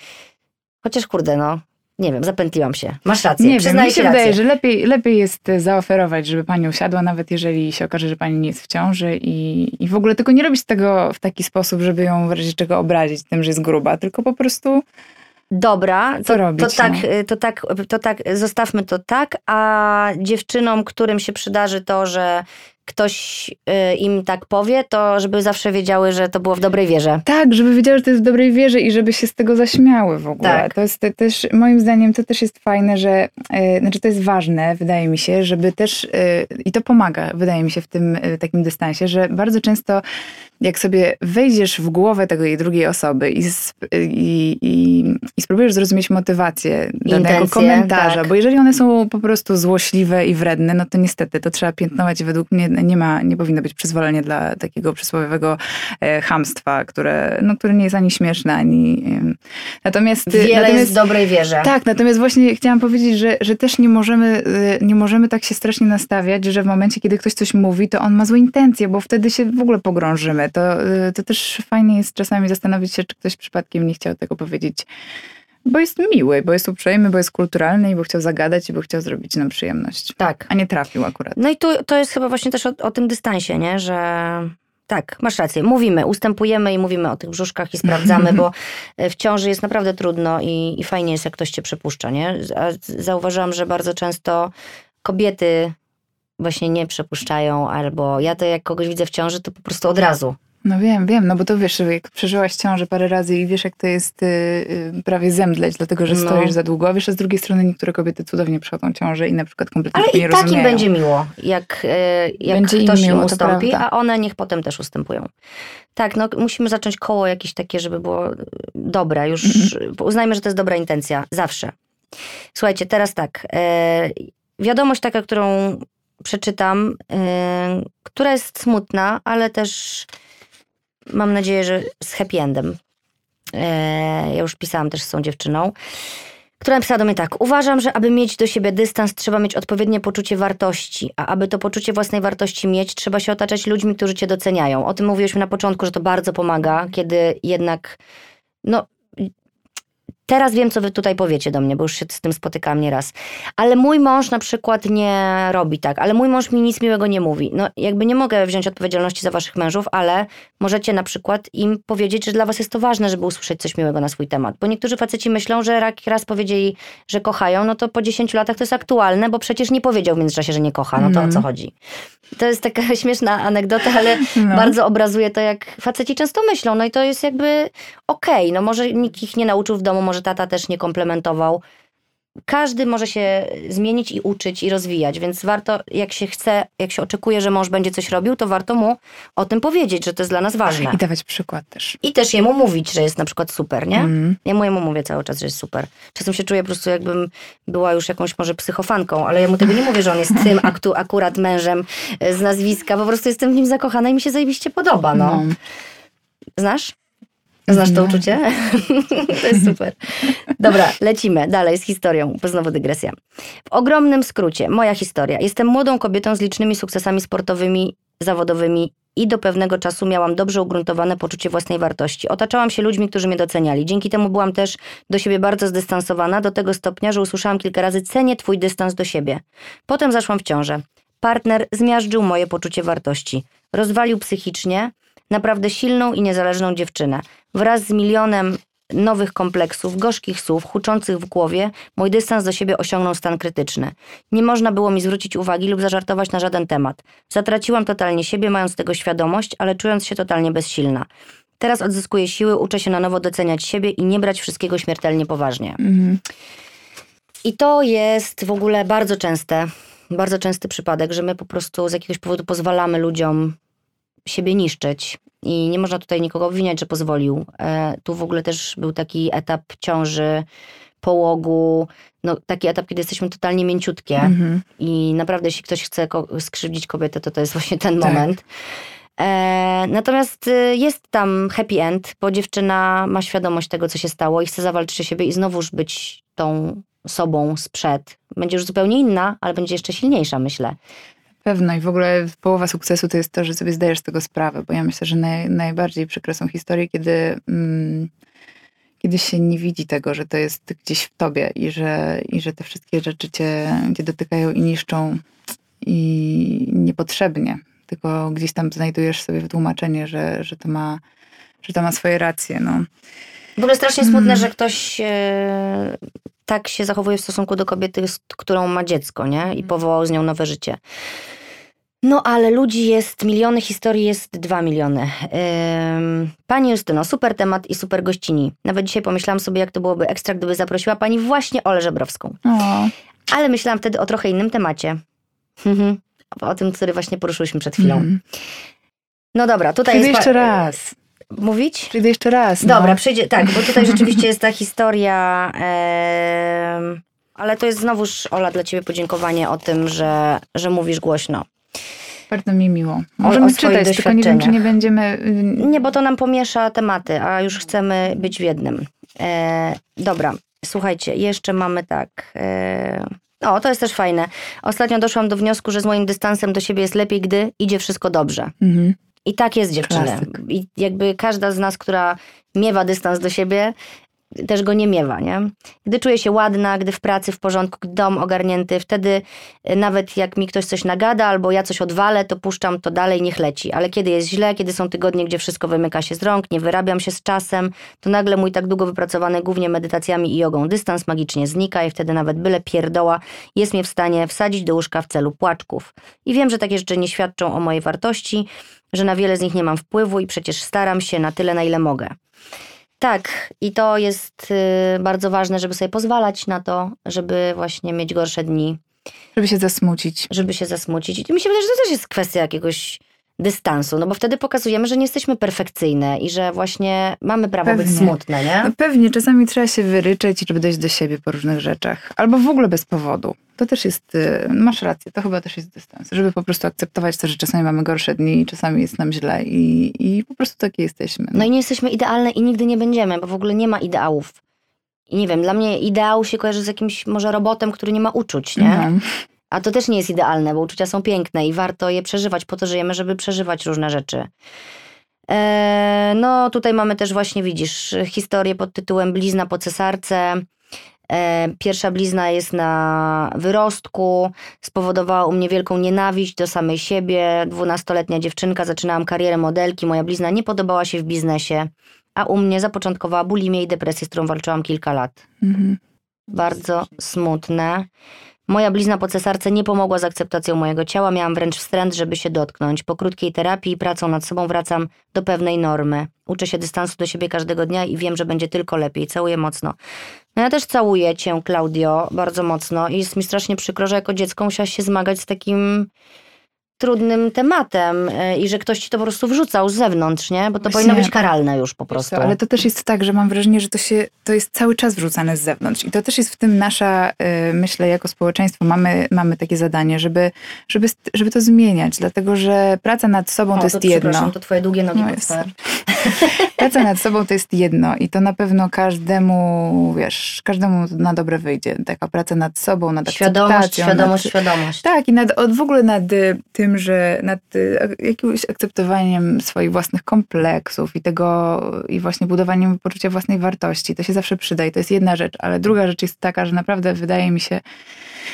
Chociaż kurde, no, nie wiem, zapętliłam się. Masz rację, Nie wiem, przyznaję mi się rację. wydaje, że lepiej, lepiej jest e, zaoferować, żeby pani usiadła, nawet jeżeli się okaże, że pani nie jest w ciąży i, i w ogóle tylko nie robić tego w taki sposób, żeby ją w razie czego obrazić tym, że jest gruba, tylko po prostu Dobra, Co to, robić, to, tak, no? y, to, tak, to tak, zostawmy to tak, a dziewczynom, którym się przydarzy to, że ktoś y, im tak powie, to żeby zawsze wiedziały, że to było w dobrej wierze. Tak, żeby wiedziały, że to jest w dobrej wierze i żeby się z tego zaśmiały w ogóle. Tak. To jest te- też, moim zdaniem, to też jest fajne, że, e, znaczy to jest ważne, wydaje mi się, żeby też, e, i to pomaga, wydaje mi się, w tym takim dystansie, że bardzo często jak sobie wejdziesz w głowę tego i drugiej osoby i, sp- i, i, i spróbujesz zrozumieć motywację danego Intencje, komentarza, tak. bo jeżeli one są po prostu złośliwe i wredne, no to niestety to trzeba piętnować i według mnie nie ma, nie powinno być przyzwolenie dla takiego przysłowiowego e, chamstwa, które, no, które nie jest ani śmieszne, ani... em, natomiast... Wiele natomiast jest w dobrej wierze. tak, natomiast właśnie chciałam powiedzieć, że, że też nie możemy, y, nie możemy tak się strasznie nastawiać, że w momencie, kiedy ktoś coś mówi, to on ma złe intencje, bo wtedy się w ogóle pogrążymy. To, y, to też fajnie jest czasami zastanowić się, czy ktoś przypadkiem nie chciał tego powiedzieć, bo jest miły, bo jest uprzejmy, bo jest kulturalny i bo chciał zagadać i bo chciał zrobić nam przyjemność. Tak. A nie trafił akurat. No i tu to jest chyba właśnie też o, o tym dystansie, nie? Że tak, masz rację. Mówimy, ustępujemy i mówimy o tych brzuszkach i sprawdzamy, bo e, w ciąży jest naprawdę trudno i, i fajnie jest, jak ktoś cię przypuszcza, nie? Zauważyłam, że bardzo często kobiety właśnie nie przepuszczają, albo ja to jak kogoś widzę w ciąży, to po prostu od razu. No wiem, wiem, no bo to wiesz, jak przeżyłaś ciążę parę razy i wiesz, jak to jest y, y, prawie zemdleć, dlatego że No. stoisz za długo, a wiesz, a z drugiej strony niektóre kobiety cudownie przechodzą ciążę i na przykład kompletnie Ale nie i tak im rozumieją. będzie miło, jak, e, jak Będzie ktoś im, miło, ustąpi, a one niech potem też ustępują. Tak, no musimy zacząć koło jakieś takie, żeby było e, dobre. Już Mhm. uznajmy, że to jest dobra intencja. Zawsze. Słuchajcie, teraz tak. E, wiadomość taka, którą przeczytam, e, która jest smutna, ale też mam nadzieję, że z happy endem. E, ja już pisałam też z tą dziewczyną która napisała do mnie tak. Uważam, że aby mieć do siebie dystans, trzeba mieć odpowiednie poczucie wartości, a aby to poczucie własnej wartości mieć, trzeba się otaczać ludźmi, którzy cię doceniają. O tym mówiłyśmy na początku, że to bardzo pomaga, kiedy jednak, no, teraz wiem, co wy tutaj powiecie do mnie, bo już się z tym spotykałam nieraz. Ale mój mąż na przykład nie robi tak, ale mój mąż mi nic miłego nie mówi. No, jakby nie mogę wziąć odpowiedzialności za waszych mężów, ale możecie na przykład im powiedzieć, że dla was jest to ważne, żeby usłyszeć coś miłego na swój temat. Bo niektórzy faceci myślą, że jak raz powiedzieli, że kochają, no to po 10 latach to jest aktualne, bo przecież nie powiedział w międzyczasie, że nie kocha. No to o co chodzi? To jest taka śmieszna anegdota, ale No. bardzo obrazuje to, jak faceci często myślą. No i to jest jakby okej. No może nikt ich nie nauczył w domu, może tata też nie komplementował. Każdy może się zmienić i uczyć i rozwijać, więc warto, jak się chce, jak się oczekuje, że mąż będzie coś robił, to warto mu o tym powiedzieć, że to jest dla nas ważne. I dawać przykład też. I też jemu mówić, że jest na przykład super, nie? Mm. Ja mu jemu mówię cały czas, że jest super. Czasem się czuję po prostu jakbym była już jakąś może psychofanką, ale ja mu tego nie mówię, że on jest tym aktu, akurat mężem e, z nazwiska. Po prostu jestem w nim zakochana i mi się zajebiście podoba, no. No. Znasz? Znasz to Znam. uczucie? to jest super. Dobra, lecimy dalej z historią, bo znowu dygresja. W ogromnym skrócie, moja historia. Jestem młodą kobietą z licznymi sukcesami sportowymi, zawodowymi i do pewnego czasu miałam dobrze ugruntowane poczucie własnej wartości. Otaczałam się ludźmi, którzy mnie doceniali. Dzięki temu byłam też do siebie bardzo zdystansowana, do tego stopnia, że usłyszałam kilka razy cenię twój dystans do siebie. Potem zaszłam w ciążę. Partner zmiażdżył moje poczucie wartości. Rozwalił psychicznie, naprawdę silną i niezależną dziewczynę. Wraz z milionem nowych kompleksów, gorzkich słów, huczących w głowie, mój dystans do siebie osiągnął stan krytyczny. Nie można było mi zwrócić uwagi lub zażartować na żaden temat. Zatraciłam totalnie siebie, mając tego świadomość, ale czując się totalnie bezsilna. Teraz odzyskuję siły, uczę się na nowo doceniać siebie i nie brać wszystkiego śmiertelnie poważnie. Mhm. I to jest w ogóle bardzo częste, bardzo częsty przypadek, że my po prostu z jakiegoś powodu pozwalamy ludziom siebie niszczyć. I nie można tutaj nikogo obwiniać, że pozwolił. E, tu w ogóle też był taki etap ciąży, połogu, no taki etap, kiedy jesteśmy totalnie mięciutkie. Mhm. I naprawdę, jeśli ktoś chce ko- skrzywdzić kobietę, to to jest właśnie ten Tak. moment. E, natomiast y, jest tam happy end, bo dziewczyna ma świadomość tego, co się stało i chce zawalczyć o siebie i znowuż być tą sobą sprzed. Będzie już zupełnie inna, ale będzie jeszcze silniejsza, myślę. Pewno i w ogóle połowa sukcesu to jest to, że sobie zdajesz z tego sprawę, bo ja myślę, że naj, najbardziej przykre są historie, kiedy, mm, kiedy się nie widzi tego, że to jest gdzieś w tobie i że, i że te wszystkie rzeczy cię, cię dotykają i niszczą i niepotrzebnie, tylko gdzieś tam znajdujesz sobie wytłumaczenie, że, że, to, ma, że to ma swoje racje. No. W ogóle strasznie smutne, że ktoś e, tak się zachowuje w stosunku do kobiety, z którą ma dziecko, nie? I powołał z nią nowe życie. No ale ludzi jest miliony, historii jest dwa miliony. Ym, pani Justyno, super temat i super gościni. Nawet dzisiaj pomyślałam sobie, jak to byłoby ekstra, gdyby zaprosiła pani właśnie Olę Żebrowską. O, Ale myślałam wtedy o trochę innym temacie. Mhm. o tym, który właśnie poruszyliśmy przed chwilą. mm. No dobra, tutaj Przyjdę jest... jeszcze raz. Mówić? Przyjdę jeszcze raz. no. Dobra, przyjdzie, tak, bo tutaj rzeczywiście jest ta historia, em, ale to jest znowuż, Ola, dla ciebie podziękowanie o tym, że, że mówisz głośno. Bardzo mi miło. o Możemy swoich czytać, tylko nie wiem, czy nie będziemy... y, Nie, bo to nam pomiesza tematy, a już chcemy być w jednym. E, dobra, słuchajcie, jeszcze mamy tak. E, o, to jest też fajne. Ostatnio doszłam do wniosku, że z moim dystansem do siebie jest lepiej, gdy idzie wszystko dobrze. Mhm. I tak jest dziewczyny. Klasyk. I jakby każda z nas, która miewa dystans do siebie, też go nie miewa, nie? Gdy czuję się ładna, gdy w pracy w porządku, gdy dom ogarnięty, wtedy y, nawet jak mi ktoś coś nagada albo ja coś odwalę, to puszczam to dalej, niech leci. Ale kiedy jest źle, kiedy są tygodnie, gdzie wszystko wymyka się z rąk, nie wyrabiam się z czasem, to nagle mój tak długo wypracowany głównie medytacjami i jogą dystans magicznie znika i wtedy nawet byle pierdoła jest mnie w stanie wsadzić do łóżka w celu płaczków. I wiem, że takie rzeczy nie świadczą o mojej wartości, że na wiele z nich nie mam wpływu i przecież staram się na tyle, na ile mogę. Tak, i to jest y, bardzo ważne, żeby sobie pozwalać na to, żeby właśnie mieć gorsze dni, Żeby się zasmucić. żeby się zasmucić. I mi się wydaje, że to też jest kwestia jakiegoś dystansu, no bo wtedy pokazujemy, że nie jesteśmy perfekcyjne i że właśnie mamy prawo być Pewnie. smutne, nie? No pewnie, czasami trzeba się wyryczeć, żeby dojść do siebie po różnych rzeczach. Albo w ogóle bez powodu. To też jest, y, masz rację, to chyba też jest dystans. Żeby po prostu akceptować to, że czasami mamy gorsze dni, czasami jest nam źle i, i po prostu takie jesteśmy. No i nie jesteśmy idealne i nigdy nie będziemy, bo w ogóle nie ma ideałów. I nie wiem, dla mnie ideał się kojarzy z jakimś może robotem, który nie ma uczuć, nie? No. A to też nie jest idealne, bo uczucia są piękne i warto je przeżywać. Po to żyjemy, żeby przeżywać różne rzeczy. E, no, tutaj mamy też właśnie, widzisz, historię pod tytułem Blizna po cesarce. E, pierwsza blizna jest na wyrostku, spowodowała u mnie wielką nienawiść do samej siebie. Dwunastoletnia dziewczynka, zaczynałam karierę modelki, moja blizna nie podobała się w biznesie, a u mnie zapoczątkowała bulimię i depresję, z którą walczyłam kilka lat Mhm. bardzo smutne. Moja blizna po cesarce nie pomogła z akceptacją mojego ciała, miałam wręcz wstręt, żeby się dotknąć. Po krótkiej terapii i pracą nad sobą wracam do pewnej normy. Uczę się dystansu do siebie każdego dnia i wiem, że będzie tylko lepiej. Całuję mocno. No ja też całuję cię, Klaudio, bardzo mocno i jest mi strasznie przykro, że jako dziecko musiałaś się zmagać z takim trudnym tematem y, i że ktoś ci to po prostu wrzucał z zewnątrz, nie? Bo to Właśnie. powinno być karalne już po prostu. ale to też jest tak, że mam wrażenie, że to, się, to jest cały czas wrzucane z zewnątrz. I to też jest w tym nasza, y, myślę, jako społeczeństwo mamy, mamy takie zadanie, żeby, żeby, żeby to zmieniać. Dlatego, że praca nad sobą O, to jest to, jedno. przepraszam, to twoje długie nogi No. Praca nad sobą to jest jedno i to na pewno każdemu, wiesz, każdemu na dobre wyjdzie. Taka praca nad sobą, nad Świadomość, akceptacją. świadomość, nad, świadomość. tak, i nad, od, w ogóle nad y, tym, że nad y, ak- jakimś akceptowaniem swoich własnych kompleksów i tego, i właśnie budowaniem poczucia własnej wartości. To się zawsze przyda i to jest jedna rzecz, ale druga rzecz jest taka, że naprawdę wydaje mi się,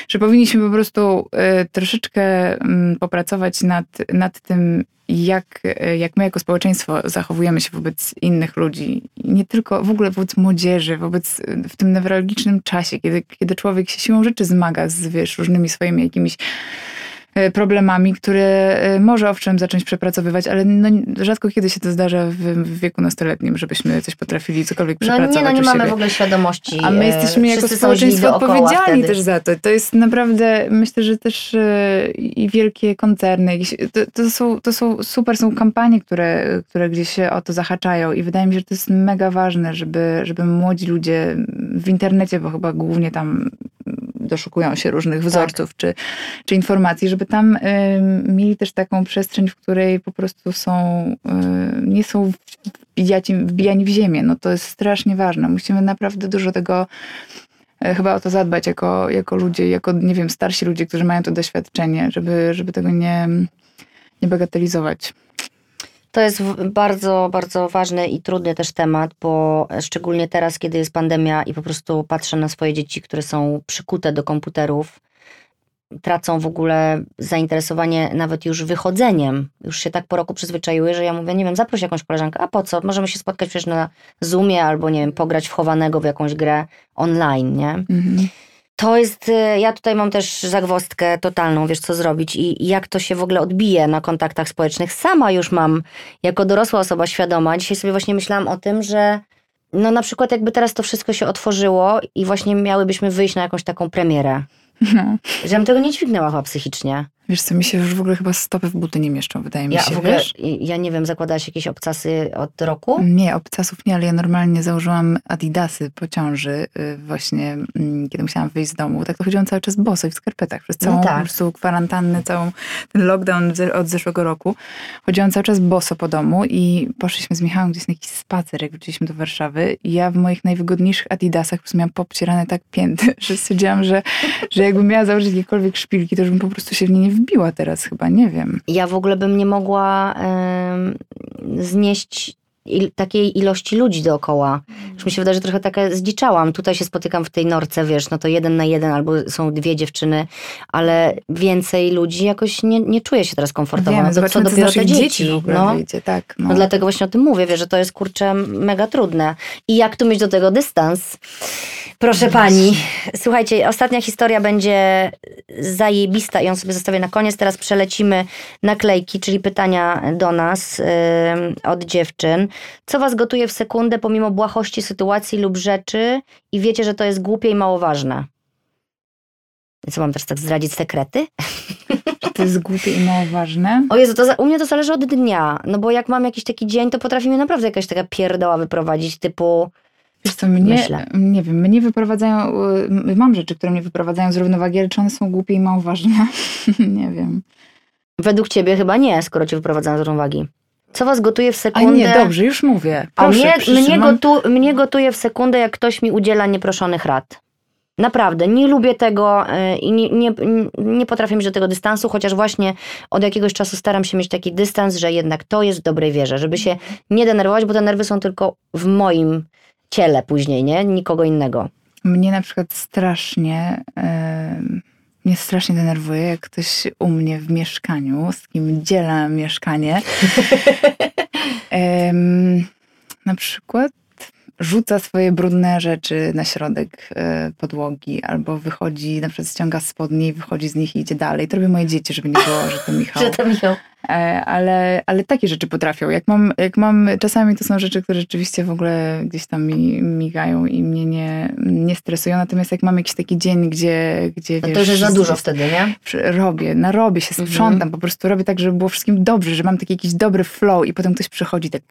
że powinniśmy po prostu y, troszeczkę mm, popracować nad, nad tym, jak, y, jak my jako społeczeństwo zachowujemy się wobec innych ludzi. Nie tylko w ogóle wobec młodzieży, wobec w tym newralgicznym czasie, kiedy, kiedy człowiek się siłą rzeczy zmaga z wiesz, różnymi swoimi jakimiś problemami, które y, może owszem zacząć przepracowywać, ale no, rzadko kiedy się to zdarza w, w wieku nastoletnim, żebyśmy coś potrafili cokolwiek No przepracować nie, no nie mamy siebie. w ogóle świadomości. A my e, jesteśmy jako wszyscy społeczeństwo odpowiedzialni też za to. To jest naprawdę, myślę, że też e, i wielkie koncerny, to, to, są, to są super, są kampanie, które, które gdzieś się o to zahaczają i wydaje mi się, że to jest mega ważne, żeby, żeby młodzi ludzie w internecie, bo chyba głównie tam doszukują się różnych wzorców czy, czy informacji, żeby tam y, mieli też taką przestrzeń, w której po prostu są, y, nie są wbijani, wbijani w ziemię. No to jest strasznie ważne. Musimy naprawdę dużo tego e, chyba o to zadbać jako, jako ludzie, jako, nie wiem, starsi ludzie, którzy mają to doświadczenie, żeby, żeby tego nie, nie bagatelizować. To jest bardzo, bardzo ważny i trudny też temat, bo szczególnie teraz, kiedy jest pandemia i po prostu patrzę na swoje dzieci, które są przykute do komputerów, tracą w ogóle zainteresowanie nawet już wychodzeniem. Już się tak po roku przyzwyczaiły, że ja mówię, nie wiem, zaproś jakąś koleżankę, a po co? Możemy się spotkać przecież na Zoomie albo, nie wiem, pograć w chowanego w jakąś grę online, nie? Mhm. To jest, y, ja tutaj mam też zagwostkę totalną, wiesz co zrobić i jak to się w ogóle odbije na kontaktach społecznych. Sama już mam, jako dorosła osoba świadoma, dzisiaj sobie właśnie myślałam o tym, że no na przykład jakby teraz to wszystko się otworzyło i właśnie miałybyśmy wyjść na jakąś taką premierę. No. Że ja bym tego nie dźwignęła chyba psychicznie. Wiesz co, mi się już w ogóle chyba stopy w buty nie mieszczą, wydaje mi Ja się, w ogóle, wiesz? ja nie wiem, zakładałaś jakieś obcasy od roku? Nie, obcasów nie, ale ja normalnie założyłam adidasy po ciąży y, właśnie, mm, kiedy musiałam wyjść z domu. Tak to chodziłam cały czas boso i w skarpetach przez No całą tak. po prostu kwarantannę, całą ten lockdown od zeszłego roku. Chodziłam cały czas boso po domu i poszliśmy z Michałem gdzieś na jakiś spacer, jak wróciliśmy do Warszawy i ja w moich najwygodniejszych adidasach po prostu miałam popcierane tak pięty, że stwierdziłam, że, że jakbym miała założyć jakiekolwiek szpilki, to już bym po prostu się w nie nie wbiła teraz chyba, nie wiem. Ja w ogóle bym nie mogła em, znieść il, takiej ilości ludzi dookoła. Już mi się wydaje, że trochę taka zdziczałam. Tutaj się spotykam w tej norce, wiesz, no to jeden na jeden albo są dwie dziewczyny, ale więcej ludzi jakoś nie, nie czuję się teraz komfortowo. Wiemy, no to co dopiero te dzieci. no. wyjdzie, tak. No dlatego właśnie o tym mówię, wiesz, że to jest kurczę mega trudne. I jak tu mieć do tego dystans? Proszę pani, słuchajcie, ostatnia historia będzie zajebista i ją sobie zostawię na koniec. Teraz przelecimy naklejki, czyli pytania do nas ym, od dziewczyn. Co was gotuje w sekundę pomimo błahości sytuacji lub rzeczy i wiecie, że to jest głupie i mało ważne? Co mam teraz tak zdradzić sekrety? Że to jest głupie i mało ważne. O Jezu, to za, u mnie to zależy od dnia. No bo jak mam jakiś taki dzień, to potrafi mnie naprawdę jakaś taka pierdoła wyprowadzić, typu Wiesz co, mnie, Myślę. nie wiem, mnie wyprowadzają, y, mam rzeczy, które mnie wyprowadzają z równowagi, ale czy one są głupie i mało ważne? nie wiem. według ciebie chyba nie, skoro cię wyprowadzają z równowagi. Co was gotuje w A sekundę? nie, dobrze, już mówię. A Proszę, mnie, mnie, gotu, mnie gotuje w sekundę, jak ktoś mi udziela nieproszonych rad. Naprawdę, nie lubię tego y, i nie, nie, nie potrafię mieć do tego dystansu, chociaż właśnie od jakiegoś czasu staram się mieć taki dystans, że jednak to jest w dobrej wierze, żeby się nie denerwować, bo te nerwy są tylko w moim ciele później, nie? Nikogo innego. Mnie na przykład strasznie, em, mnie strasznie denerwuje, jak ktoś u mnie w mieszkaniu, z kim dzielę mieszkanie, em, na przykład rzuca swoje brudne rzeczy na środek e, podłogi, albo wychodzi, na przykład ściąga spodnie i wychodzi z nich i idzie dalej. To robią moje dzieci, żeby nie było, że to Michał. Że to Michał. E, ale, ale takie rzeczy potrafią. Jak mam, jak mam, czasami to są rzeczy, które rzeczywiście w ogóle gdzieś tam mi migają i mnie nie, nie stresują. Natomiast jak mam jakiś taki dzień, gdzie, gdzie No to już za dużo wtedy, nie? robię, narobię się, Mhm. sprzątam, po prostu robię tak, żeby było wszystkim dobrze, że mam taki jakiś dobry flow i potem ktoś przychodzi tak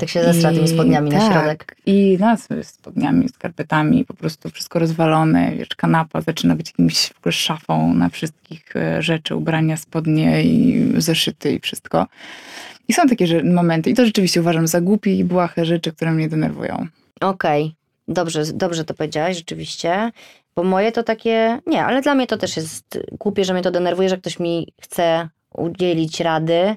Tak się zestra tymi i- spodniami na tak, środek. I na sobie spodniami, skarpetami, po prostu wszystko rozwalone, wiesz, kanapa zaczyna być jakimś w ogóle szafą na wszystkich e, rzeczy, ubrania, spodnie i zeszyty i wszystko. I są takie momenty i to rzeczywiście uważam za głupie i błahe rzeczy, które mnie denerwują. Okej, dobrze, dobrze to powiedziałaś, rzeczywiście. Bo moje to takie, nie, ale dla mnie to też jest głupie, że mnie to denerwuje, że ktoś mi chce udzielić rady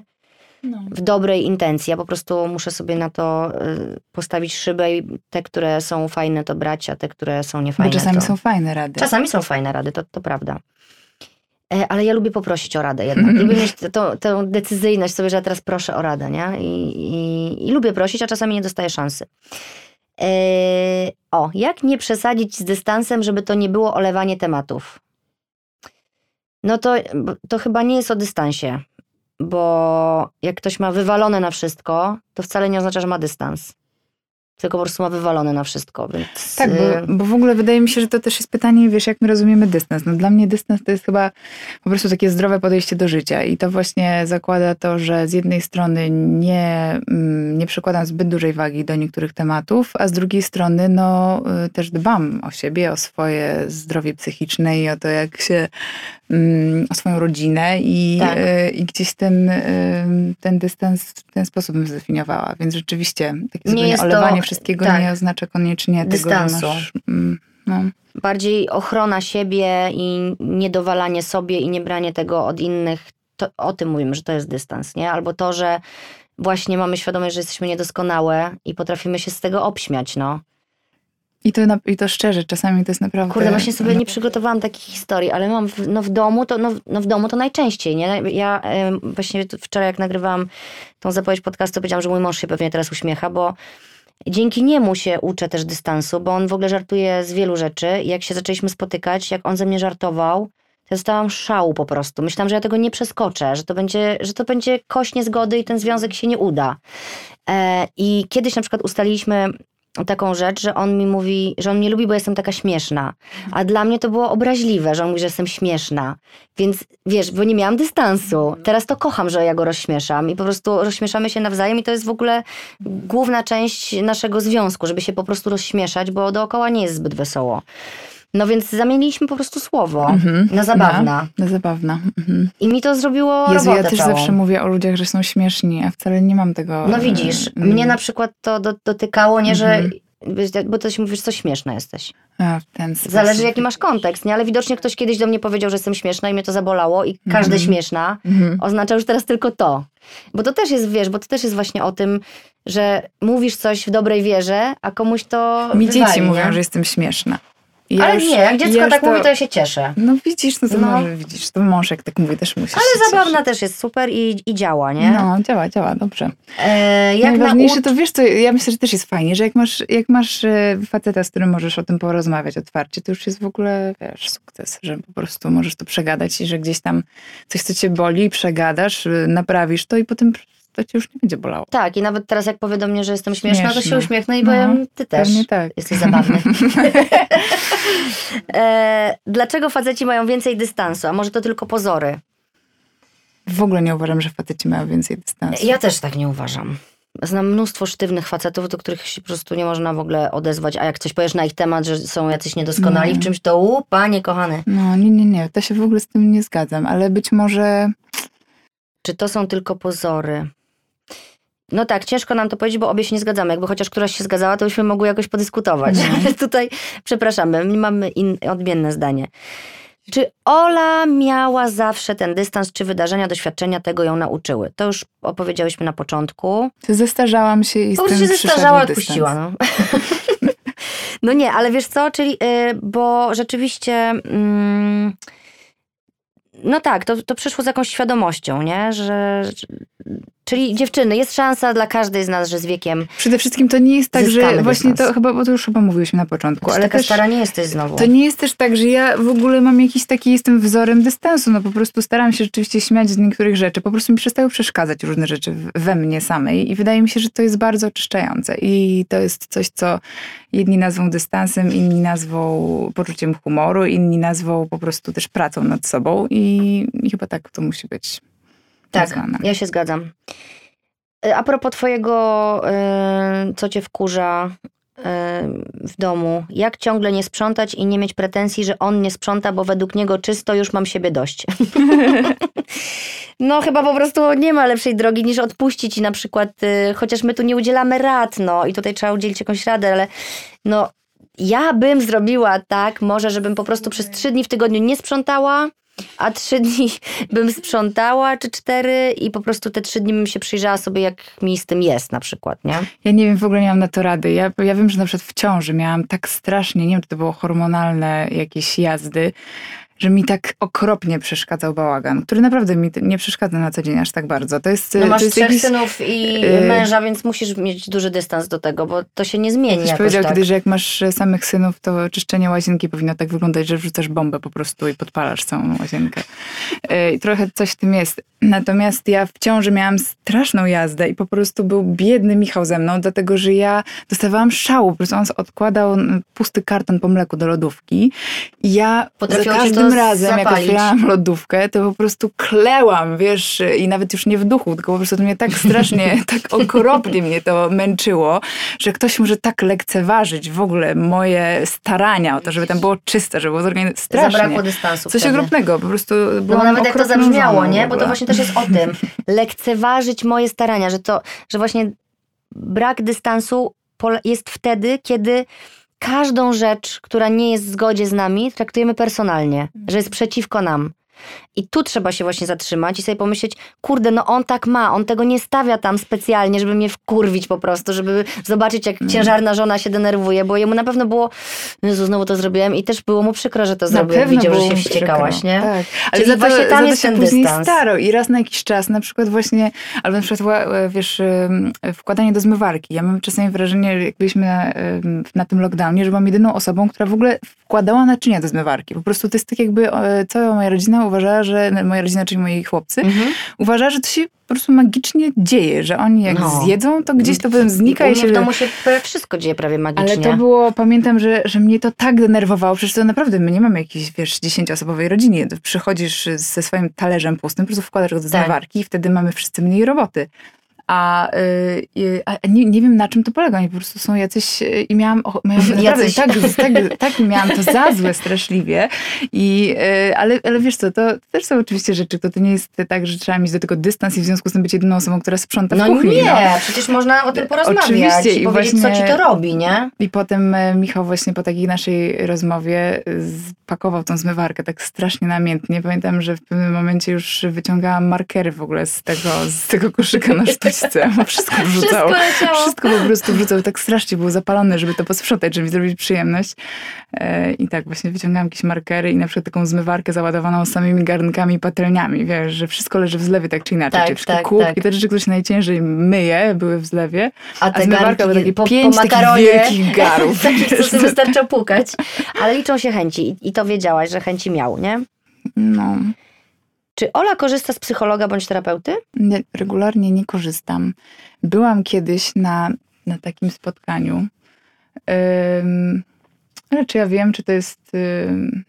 w dobrej intencji. Ja po prostu muszę sobie na to y, postawić szybę i te, które są fajne, to brać, a te, które są Bo niefajne, czasami to... są fajne rady. Czasami są fajne rady, to, to prawda. E, Ale ja lubię poprosić o radę jednak. Lubię mieć tę- tą, tę decyzyjność sobie, że ja teraz proszę o radę, nie? I, i, I lubię prosić, a czasami nie dostaję szansy. E, o, jak nie przesadzić z dystansem, żeby to nie było olewanie tematów? No to, to chyba nie jest o dystansie, bo jak ktoś ma wywalone na wszystko, to wcale nie oznacza, że ma dystans. Tylko po prostu ma wywalone na wszystko, więc... Tak, y, bo, bo w ogóle wydaje mi się, że to też jest pytanie, wiesz, jak my rozumiemy dystans. No dla mnie dystans to jest chyba po prostu takie zdrowe podejście do życia i to właśnie zakłada to, że z jednej strony nie, mm, nie przykładam zbyt dużej wagi do niektórych tematów, a z drugiej strony no y, też dbam o siebie, o swoje zdrowie psychiczne i o to, jak się, mm, o swoją rodzinę i, Tak. y, i gdzieś ten, ten dystans w ten sposób bym zdefiniowała. Więc rzeczywiście takie Nie zupełnie olewanie wszystkiego tak. nie oznacza koniecznie Dystansu. tego, że masz... Mm, no. bardziej ochrona siebie i niedowalanie sobie i nie branie tego od innych. To, o tym mówimy, że to jest dystans, nie? Albo to, że właśnie mamy świadomość, że jesteśmy niedoskonałe i potrafimy się z tego obśmiać, no. I, to, I to szczerze, czasami to jest naprawdę... Kurde, właśnie sobie nie przygotowałam takich historii, ale mam w, no w domu, to, no, w- no w domu to najczęściej, nie? Ja em, właśnie wczoraj jak nagrywałam tą zapowiedź podcastu, powiedziałam, że mój mąż się pewnie teraz uśmiecha, bo Dzięki niemu się uczę też dystansu, bo on w ogóle żartuje z wielu rzeczy. Jak się zaczęliśmy spotykać, jak on ze mnie żartował, to dostałam szału po prostu. Myślałam, że ja tego nie przeskoczę, że to będzie, że to będzie kość niezgody i ten związek się nie uda. E, I kiedyś na przykład ustaliliśmy taką rzecz, że on mi mówi, że on mnie lubi, bo jestem taka śmieszna. A dla mnie to było obraźliwe, że on mówi, że jestem śmieszna. Więc wiesz, bo nie miałam dystansu. Teraz to kocham, że ja go rozśmieszam i po prostu rozśmieszamy się nawzajem i to jest w ogóle główna część naszego związku, żeby się po prostu rozśmieszać, bo dookoła nie jest zbyt wesoło. No więc zamieniliśmy po prostu słowo Mhm. na zabawna. Na, na zabawna. Mhm. I mi to zrobiło Jezu, robotę ja też całą. zawsze mówię o ludziach, że są śmieszni, a wcale nie mam tego. No widzisz, mm, mnie na przykład to do, dotykało, nie, że Mhm. bo to się mówisz, co śmieszna jesteś. A, w ten sposób. Zależy jaki masz kontekst, nie? Ale widocznie ktoś kiedyś do mnie powiedział, że jestem śmieszna i mnie to zabolało i każde Mhm. śmieszna Mhm. oznacza już teraz tylko to. Bo to też jest, wiesz, bo to też jest właśnie o tym, że mówisz coś w dobrej wierze, a komuś to Mi wywali, dzieci nie? mówią, że jestem śmieszna. Ja Ale już- nie, jak dziecko ja tak mówi, to ja się cieszę. No widzisz, no to No. może widzisz, to mąż jak tak mówi, też musi Ale zabawna cieszyć. też jest super i, i działa, nie? No, działa, działa, dobrze. E, jak Najważniejsze to wiesz co, ja myślę, że też jest fajnie, że jak masz, jak masz e, faceta, z którym możesz o tym porozmawiać otwarcie, to już jest w ogóle, wiesz, sukces, że po prostu możesz to przegadać i że gdzieś tam coś, co cię boli, przegadasz, y, naprawisz to i potem to cię już nie będzie bolało. Tak, i nawet teraz jak powie do mnie, że jestem śmieszna, to się Śmieszne. uśmiechnę i No, powiem, ty też. Tak. Jesteś zabawny. e, dlaczego faceci mają więcej dystansu? A może to tylko pozory? W ogóle nie uważam, że faceci mają więcej dystansu. Ja też tak nie uważam. Znam mnóstwo sztywnych facetów, do których się po prostu nie można w ogóle odezwać, a jak coś powiesz na ich temat, że są jacyś niedoskonali No. w czymś, to u, panie kochany. No, nie, nie, nie, to się w ogóle z tym nie zgadzam, ale być może Czy to są tylko pozory? No tak, ciężko nam to powiedzieć, bo obie się nie zgadzamy. Jakby chociaż któraś się zgadzała, to byśmy mogły jakoś podyskutować. Mhm. Ale tutaj, przepraszamy, mamy in, odmienne zdanie. Czy Ola miała zawsze ten dystans, czy wydarzenia, doświadczenia tego ją nauczyły? To już opowiedziałyśmy na początku. zestarzałam się i z tym się zestarzała, odpuściła. No. no nie, ale wiesz co, czyli, y, bo rzeczywiście, mm, no tak, to, to przyszło z jakąś świadomością, nie, że, czyli dziewczyny, jest szansa dla każdej z nas, że z wiekiem, Przede wszystkim to nie jest tak, że właśnie dystans. to chyba, bo to już chyba mówiłyśmy na początku, ale ale taka też stara nie jesteś znowu. to nie jest też tak, że ja w ogóle mam jakiś taki, jestem wzorem dystansu, no po prostu staram się rzeczywiście śmiać z niektórych rzeczy, po prostu mi przestały przeszkadzać różne rzeczy we mnie samej i wydaje mi się, że to jest bardzo oczyszczające i to jest coś, co jedni nazwą dystansem, inni nazwą poczuciem humoru, inni nazwą po prostu też pracą nad sobą i, i chyba tak to musi być Tak, ja się zgadzam. Y, A propos twojego, y, co cię wkurza y, w domu, jak ciągle nie sprzątać i nie mieć pretensji, że on nie sprząta, bo według niego czysto, już mam siebie dość. no chyba po prostu nie ma lepszej drogi niż odpuścić i na przykład, y, chociaż my tu nie udzielamy rad, no i tutaj trzeba udzielić jakąś radę, ale no ja bym zrobiła tak, może żebym po prostu przez trzy dni w tygodniu nie sprzątała, a trzy dni bym sprzątała, czy cztery i po prostu te trzy dni bym się przyjrzała sobie, jak mi z tym jest na przykład, nie? Ja nie wiem, w ogóle nie mam na to rady. Ja, ja wiem, że na przykład w ciąży miałam tak strasznie, nie wiem, czy to było hormonalne jakieś jazdy, że mi tak okropnie przeszkadzał bałagan, który naprawdę mi nie przeszkadza na co dzień aż tak bardzo. To jest, No masz to jest trzech jakiś, synów i y- męża, więc musisz mieć duży dystans do tego, bo to się nie zmieni jakoś powiedział tak. kiedyś, że jak masz samych synów, to czyszczenie łazienki powinno tak wyglądać, że wrzucasz bombę po prostu i podpalasz całą łazienkę. Yy, I trochę coś w tym jest. Natomiast ja w ciąży miałam straszną jazdę i po prostu był biedny Michał ze mną, dlatego że ja dostawałam szału. Po prostu on odkładał pusty karton po mleku do lodówki i ja Potrafiło za to każdym razem, jak zapalić. otwierałam lodówkę, to po prostu klełam, wiesz, i nawet już nie w duchu, tylko po prostu to mnie tak strasznie, tak okropnie mnie to męczyło, że ktoś może tak lekceważyć w ogóle moje starania o to, żeby tam było czyste, żeby było zorganizowane. Strasznie. Zabrakło dystansu Coś wtedy. okropnego, po prostu No byłam bo nawet jak to zabrzmiało, nie? Bo to właśnie też jest o tym. Lekceważyć moje starania, że to, że właśnie brak dystansu jest wtedy, kiedy każdą rzecz, która nie jest w zgodzie z nami, traktujemy personalnie, że jest przeciwko nam. I tu trzeba się właśnie zatrzymać i sobie pomyśleć, kurde, no on tak ma, on tego nie stawia tam specjalnie, żeby mnie wkurwić po prostu, żeby zobaczyć, jak ciężarna żona się denerwuje, bo jemu na pewno było, Jezu, znowu to zrobiłem i też było mu przykro, że to zrobiłem, widział, że się wściekałaś, nie? Tak. Ale Czyli właśnie tam jest ten później dystans. staro i raz na jakiś czas, na przykład właśnie, albo na przykład, wiesz, wkładanie do zmywarki. Ja mam czasami wrażenie, jak byliśmy na, na tym lockdownie, że byłam jedyną osobą, która w ogóle wkładała naczynia do zmywarki. Po prostu to jest tak jakby cała moja rodzina uważała, że, moja rodzina, czyli moi chłopcy, mhm. uważała, że to się po prostu magicznie dzieje, że oni jak no. zjedzą, to gdzieś to potem znika i, i się... w domu się wszystko dzieje prawie magicznie. Ale to było, pamiętam, że, że mnie to tak denerwowało, przecież to naprawdę, my nie mamy jakiejś, wiesz, dziesięcioosobowej rodziny. Przychodzisz ze swoim talerzem pustym, po prostu wkładasz go do tak. zmywarki i wtedy mamy wszyscy mniej roboty. A, y, a nie, nie, wiem, na czym to polega. Oni po prostu są jacyś... Y, I miałam... miałam naprawdę, tak, tak, tak miałam to za złe straszliwie. I, y, ale, ale wiesz co, to też są oczywiście rzeczy, to, to nie jest tak, że trzeba mieć do tego dystans i w związku z tym być jedyną osobą, która sprząta no w kuchni. Nie, no nie, przecież można o tym porozmawiać oczywiście, i, powiedzieć, właśnie, co ci to robi, nie? I potem e, Michał właśnie po takiej naszej rozmowie pakował tą zmywarkę tak strasznie namiętnie. Pamiętam, że w pewnym momencie już wyciągałam markery w ogóle z tego, z tego koszyka na sztuce myszce. Wszystko wrzucał. Wszystko, Wszystko po prostu wrzucał. Tak strasznie był zapalony, żeby to posprzątać, żeby mi zrobić przyjemność. E, I tak właśnie wyciągałam jakieś markery i na przykład taką zmywarkę załadowaną samymi garnkami i patelniami. Wiesz, że wszystko leży w zlewie tak czy inaczej. Tak, Czyli tak, kubki, tak. te rzeczy, które się najciężej myje, były w zlewie. A, te a zmywarka były takie po, pięć po takich wielkich garów. Takich, co wystarcza pukać. Ale liczą się chęci. I, I to wiedziałaś, że chęci miał, nie? No. Czy Ola korzysta z psychologa bądź terapeuty? Nie, regularnie nie korzystam. Byłam kiedyś na, na takim spotkaniu. Um, ale czy ja wiem, czy to jest.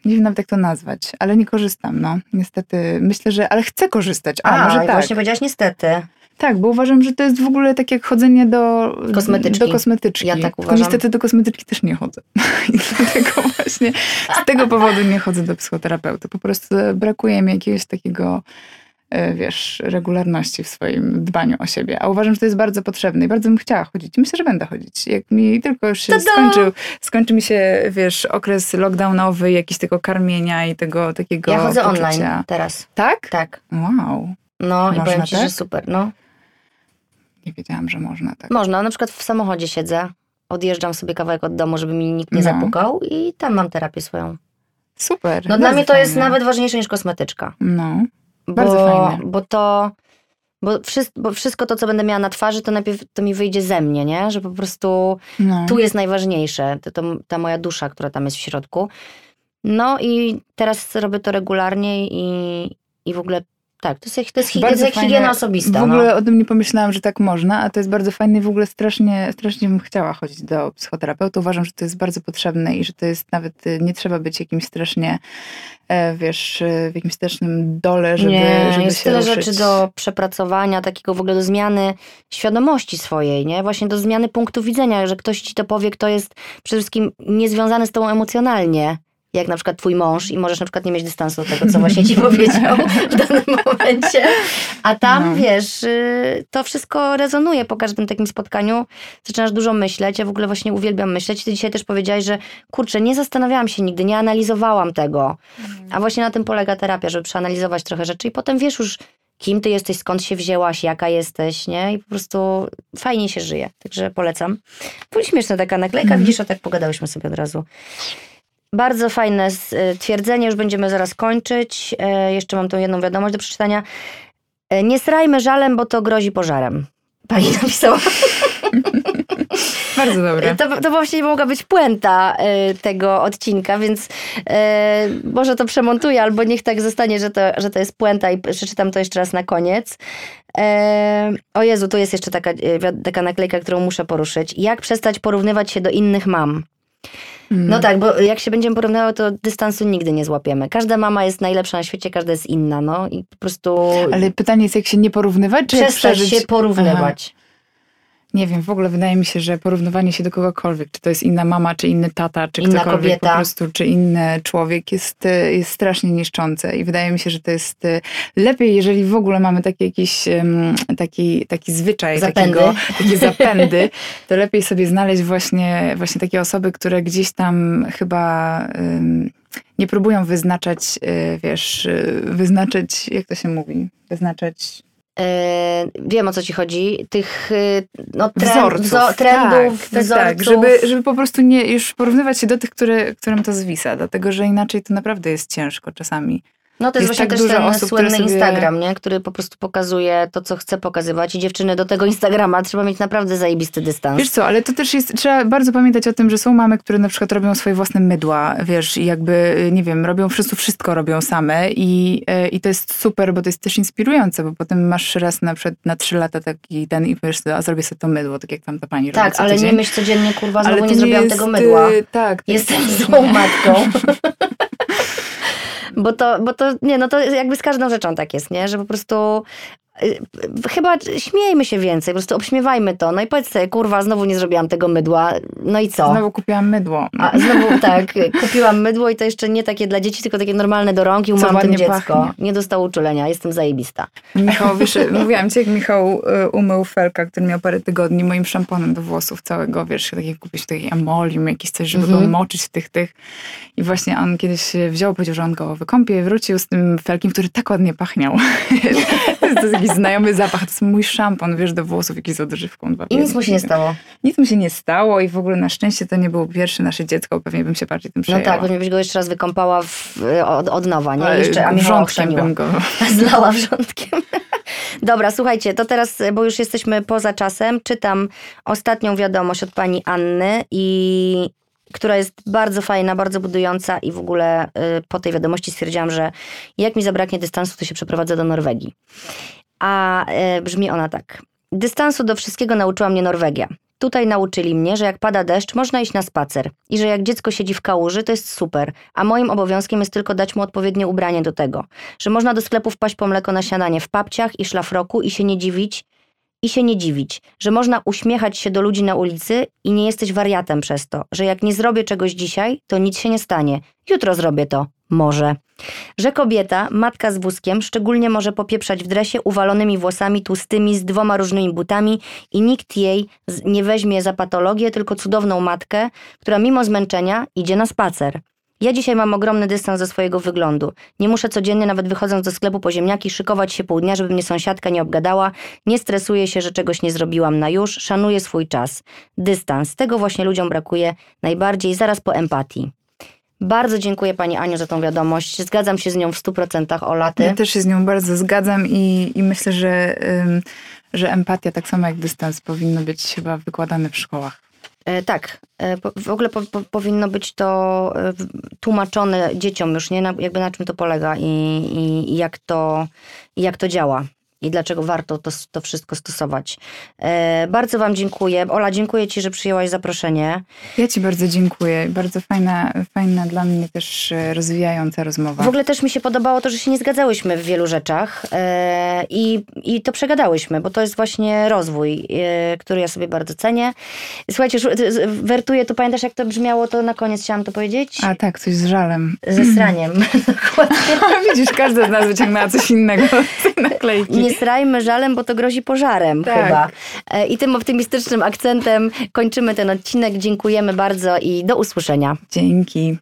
Nie wiem nawet jak to nazwać, ale nie korzystam, no. Niestety. Myślę, że. Ale chcę korzystać. A, A może tak. właśnie powiedziałaś niestety. Tak, bo uważam, że to jest w ogóle tak jak chodzenie do kosmetyczki. Do kosmetyczki. Ja tak uważam. niestety do kosmetyczki też nie chodzę. I dlatego właśnie z tego powodu nie chodzę do psychoterapeuty. Po prostu brakuje mi jakiegoś takiego e, wiesz, regularności w swoim dbaniu o siebie. A uważam, że to jest bardzo potrzebne i bardzo bym chciała chodzić. Myślę, że będę chodzić. Jak mi tylko już się skończył, skończy mi się, wiesz, okres lockdownowy, jakiś tego karmienia i tego takiego Ja chodzę poczucia. online teraz. Tak? Tak. Wow. No Można i powiem ci, tak? że super, no. Nie wiedziałam, że można tak. Można, na przykład w samochodzie siedzę, odjeżdżam sobie kawałek od domu, żeby mi nikt nie no. zapukał i tam mam terapię swoją. Super. No dla mnie to fajne. jest nawet ważniejsze niż kosmetyczka. No, bardzo bo, fajne. Bo to, bo wszystko, bo wszystko to, co będę miała na twarzy, to najpierw to mi wyjdzie ze mnie, nie? Że po prostu no. tu jest najważniejsze, to, to, ta moja dusza, która tam jest w środku. No i teraz robię to regularnie i, i w ogóle tak, to jest, to jest, to jest higiena osobista. W ogóle no. o tym nie pomyślałam, że tak można, a to jest bardzo fajne i w ogóle strasznie, strasznie bym chciała chodzić do psychoterapeuty. Uważam, że to jest bardzo potrzebne i że to jest nawet, y, nie trzeba być jakimś strasznie, e, wiesz, y, w jakimś strasznym dole, żeby, nie, żeby jest się tyle ruszyć. rzeczy do przepracowania, takiego w ogóle do zmiany świadomości swojej, nie? Właśnie do zmiany punktu widzenia, że ktoś ci to powie, kto jest przede wszystkim niezwiązany z tobą emocjonalnie jak na przykład twój mąż i możesz na przykład nie mieć dystansu do tego, co właśnie ci powiedział w danym momencie. A tam, no. wiesz, y, to wszystko rezonuje po każdym takim spotkaniu. Zaczynasz dużo myśleć. Ja w ogóle właśnie uwielbiam myśleć. Ty dzisiaj też powiedziałaś, że kurczę, nie zastanawiałam się nigdy, nie analizowałam tego. Mhm. A właśnie na tym polega terapia, żeby przeanalizować trochę rzeczy i potem wiesz już, kim ty jesteś, skąd się wzięłaś, jaka jesteś, nie? I po prostu fajnie się żyje. Także polecam. Była śmieszna taka naklejka, mm. widzisz, a tak pogadałyśmy sobie od razu. Bardzo fajne stwierdzenie, już będziemy zaraz kończyć. E, jeszcze mam tą jedną wiadomość do przeczytania. E, nie srajmy żalem, bo to grozi pożarem. Pani napisała. Bardzo dobre. To, to właśnie mogła być puenta y, tego odcinka, więc y, może to przemontuję, albo niech tak zostanie, że to, że to jest puenta i przeczytam to jeszcze raz na koniec. Y, o Jezu, tu jest jeszcze taka, taka naklejka, którą muszę poruszyć. Jak przestać porównywać się do innych mam? Mm. No tak, bo jak się będziemy porównywały, to dystansu nigdy nie złapiemy. Każda mama jest najlepsza na świecie, każda jest inna, no i po prostu... Ale pytanie jest, jak się nie porównywać, czy Przestać się porównywać. Aha. Nie wiem, w ogóle wydaje mi się, że porównywanie się do kogokolwiek, czy to jest inna mama, czy inny tata, czy inna ktokolwiek kobieta. po prostu, czy inny człowiek jest, jest strasznie niszczące i wydaje mi się, że to jest e, lepiej, jeżeli w ogóle mamy taki jakiś taki, taki zwyczaj, zapędy. Takiego, takie zapędy, to lepiej sobie znaleźć właśnie, właśnie takie osoby, które gdzieś tam chyba... Um, nie próbują wyznaczać, y, wiesz, y, wyznaczać, jak to się mówi, wyznaczać wiem o co ci chodzi, tych e, no, trend, wzorców, wzo- trendów, tak, tak, wzorców. tak, żeby, żeby po prostu nie już porównywać się do tych, które, którym to zwisa, dlatego że inaczej to naprawdę jest ciężko czasami. No to jest, Jest właśnie tak też ten osób, słynny sobie- Instagram, nie? który po prostu pokazuje to, co chce pokazywać i dziewczyny do tego Instagrama trzeba mieć naprawdę zajebisty dystans. Wiesz co, ale to też jest, trzeba bardzo pamiętać o tym, że są mamy, które na przykład robią swoje własne mydła, wiesz, i jakby, nie wiem, robią wszystko, wszystko robią same i, e, i to jest super, bo to jest też inspirujące, bo potem masz raz na przykład na trzy lata taki ten i sobie, a zrobię sobie to mydło, tak jak tam ta pani robi tak, ale tydzień. nie myśl codziennie, kurwa, znowu to nie zrobiłam jest, tego mydła. y, Tak. Jestem jest- złą matką. Bo to, bo to, nie, no to jakby z każdą rzeczą tak jest, nie? Że po prostu chyba śmiejmy się więcej, po prostu obśmiewajmy to. No i powiedz sobie, kurwa, znowu nie zrobiłam tego mydła, no i co? Znowu kupiłam mydło. A znowu tak, kupiłam mydło i to jeszcze nie takie dla dzieci, tylko takie normalne do rąk i umyłam tym dziecko. pachnie. Nie dostało uczulenia, jestem zajebista. Michał, wiesz, mówiłam ci, jak Michał y, umył felka, który miał parę tygodni, moim szamponem do włosów całego, wiesz, takie kupić taki emolium, jakieś coś, żeby Mhm. go moczyć w tych, tych. I właśnie on kiedyś wziął, powiedział, że on go wykąpie, wrócił z tym felkiem, który tak ładnie pachniał. to jest jakiś znajomy zapach, to jest mój szampon, wiesz, do włosów, jakiś z odżywką. Dwa I nic mu się nie stało. Nic mu się nie stało i w ogóle na szczęście to nie było pierwsze nasze dziecko, pewnie bym się bardziej tym No przejęła. tak, pewnie byś go jeszcze raz wykąpała w, od, od nowa, nie? Jeszcze, a Michała bym go... Zlała wrzątkiem. Dobra, słuchajcie, to teraz, bo już jesteśmy poza czasem, czytam ostatnią wiadomość od pani Anny i która jest bardzo fajna, bardzo budująca i w ogóle y, po tej wiadomości stwierdziłam, że jak mi zabraknie dystansu, to się przeprowadzę do Norwegii. A y, brzmi ona tak. Dystansu do wszystkiego nauczyła mnie Norwegia. Tutaj nauczyli mnie, że jak pada deszcz, można iść na spacer i że jak dziecko siedzi w kałuży, to jest super, a moim obowiązkiem jest tylko dać mu odpowiednie ubranie do tego. Że można do sklepu wpaść po mleko na śniadanie w papciach i szlafroku i się nie dziwić, i się nie dziwić, że można uśmiechać się do ludzi na ulicy i nie jesteś wariatem przez to, że jak nie zrobię czegoś dzisiaj, to nic się nie stanie. Jutro zrobię to. Może. Że kobieta, matka z wózkiem, szczególnie może popieprzać w dresie uwalonymi włosami tłustymi z dwoma różnymi butami i nikt jej nie weźmie za patologię, tylko cudowną matkę, która mimo zmęczenia idzie na spacer. Ja dzisiaj mam ogromny dystans do swojego wyglądu. Nie muszę codziennie, nawet wychodząc do sklepu po ziemniaki, szykować się pół dnia, żeby mnie sąsiadka nie obgadała. Nie stresuję się, że czegoś nie zrobiłam na już. Szanuję swój czas. Dystans. Tego właśnie ludziom brakuje najbardziej, zaraz po empatii. Bardzo dziękuję Pani Aniu za tą wiadomość. Zgadzam się z nią w 100% Ola, ty. Ja też się z nią bardzo zgadzam i, i myślę, że, ym, że empatia, tak samo jak dystans, powinno być chyba wykładane w szkołach. E, tak, e, w ogóle po, po, powinno być to e, tłumaczone dzieciom już, nie? Na, jakby na czym to polega i, i, i jak, to, i jak to działa. I dlaczego warto to, to wszystko stosować. E, bardzo Wam dziękuję. Ola, dziękuję Ci, że przyjęłaś zaproszenie. Ja Ci bardzo dziękuję. Bardzo fajna, fajna dla mnie też e, rozwijająca rozmowa. W ogóle też mi się podobało to, że się nie zgadzałyśmy w wielu rzeczach e, i, i to przegadałyśmy, bo to jest właśnie rozwój, e, który ja sobie bardzo cenię. Słuchajcie, wertuję, to pamiętasz jak to brzmiało, to na koniec chciałam to powiedzieć? A tak, coś z żalem. Ze sraniem. Dokładnie. Widzisz, każda z nas wyciągnęła coś innego z naklejki. Nie srajmy żalem, bo to grozi pożarem Tak. chyba. E, I tym optymistycznym akcentem kończymy ten odcinek. Dziękujemy bardzo i do usłyszenia. Dzięki.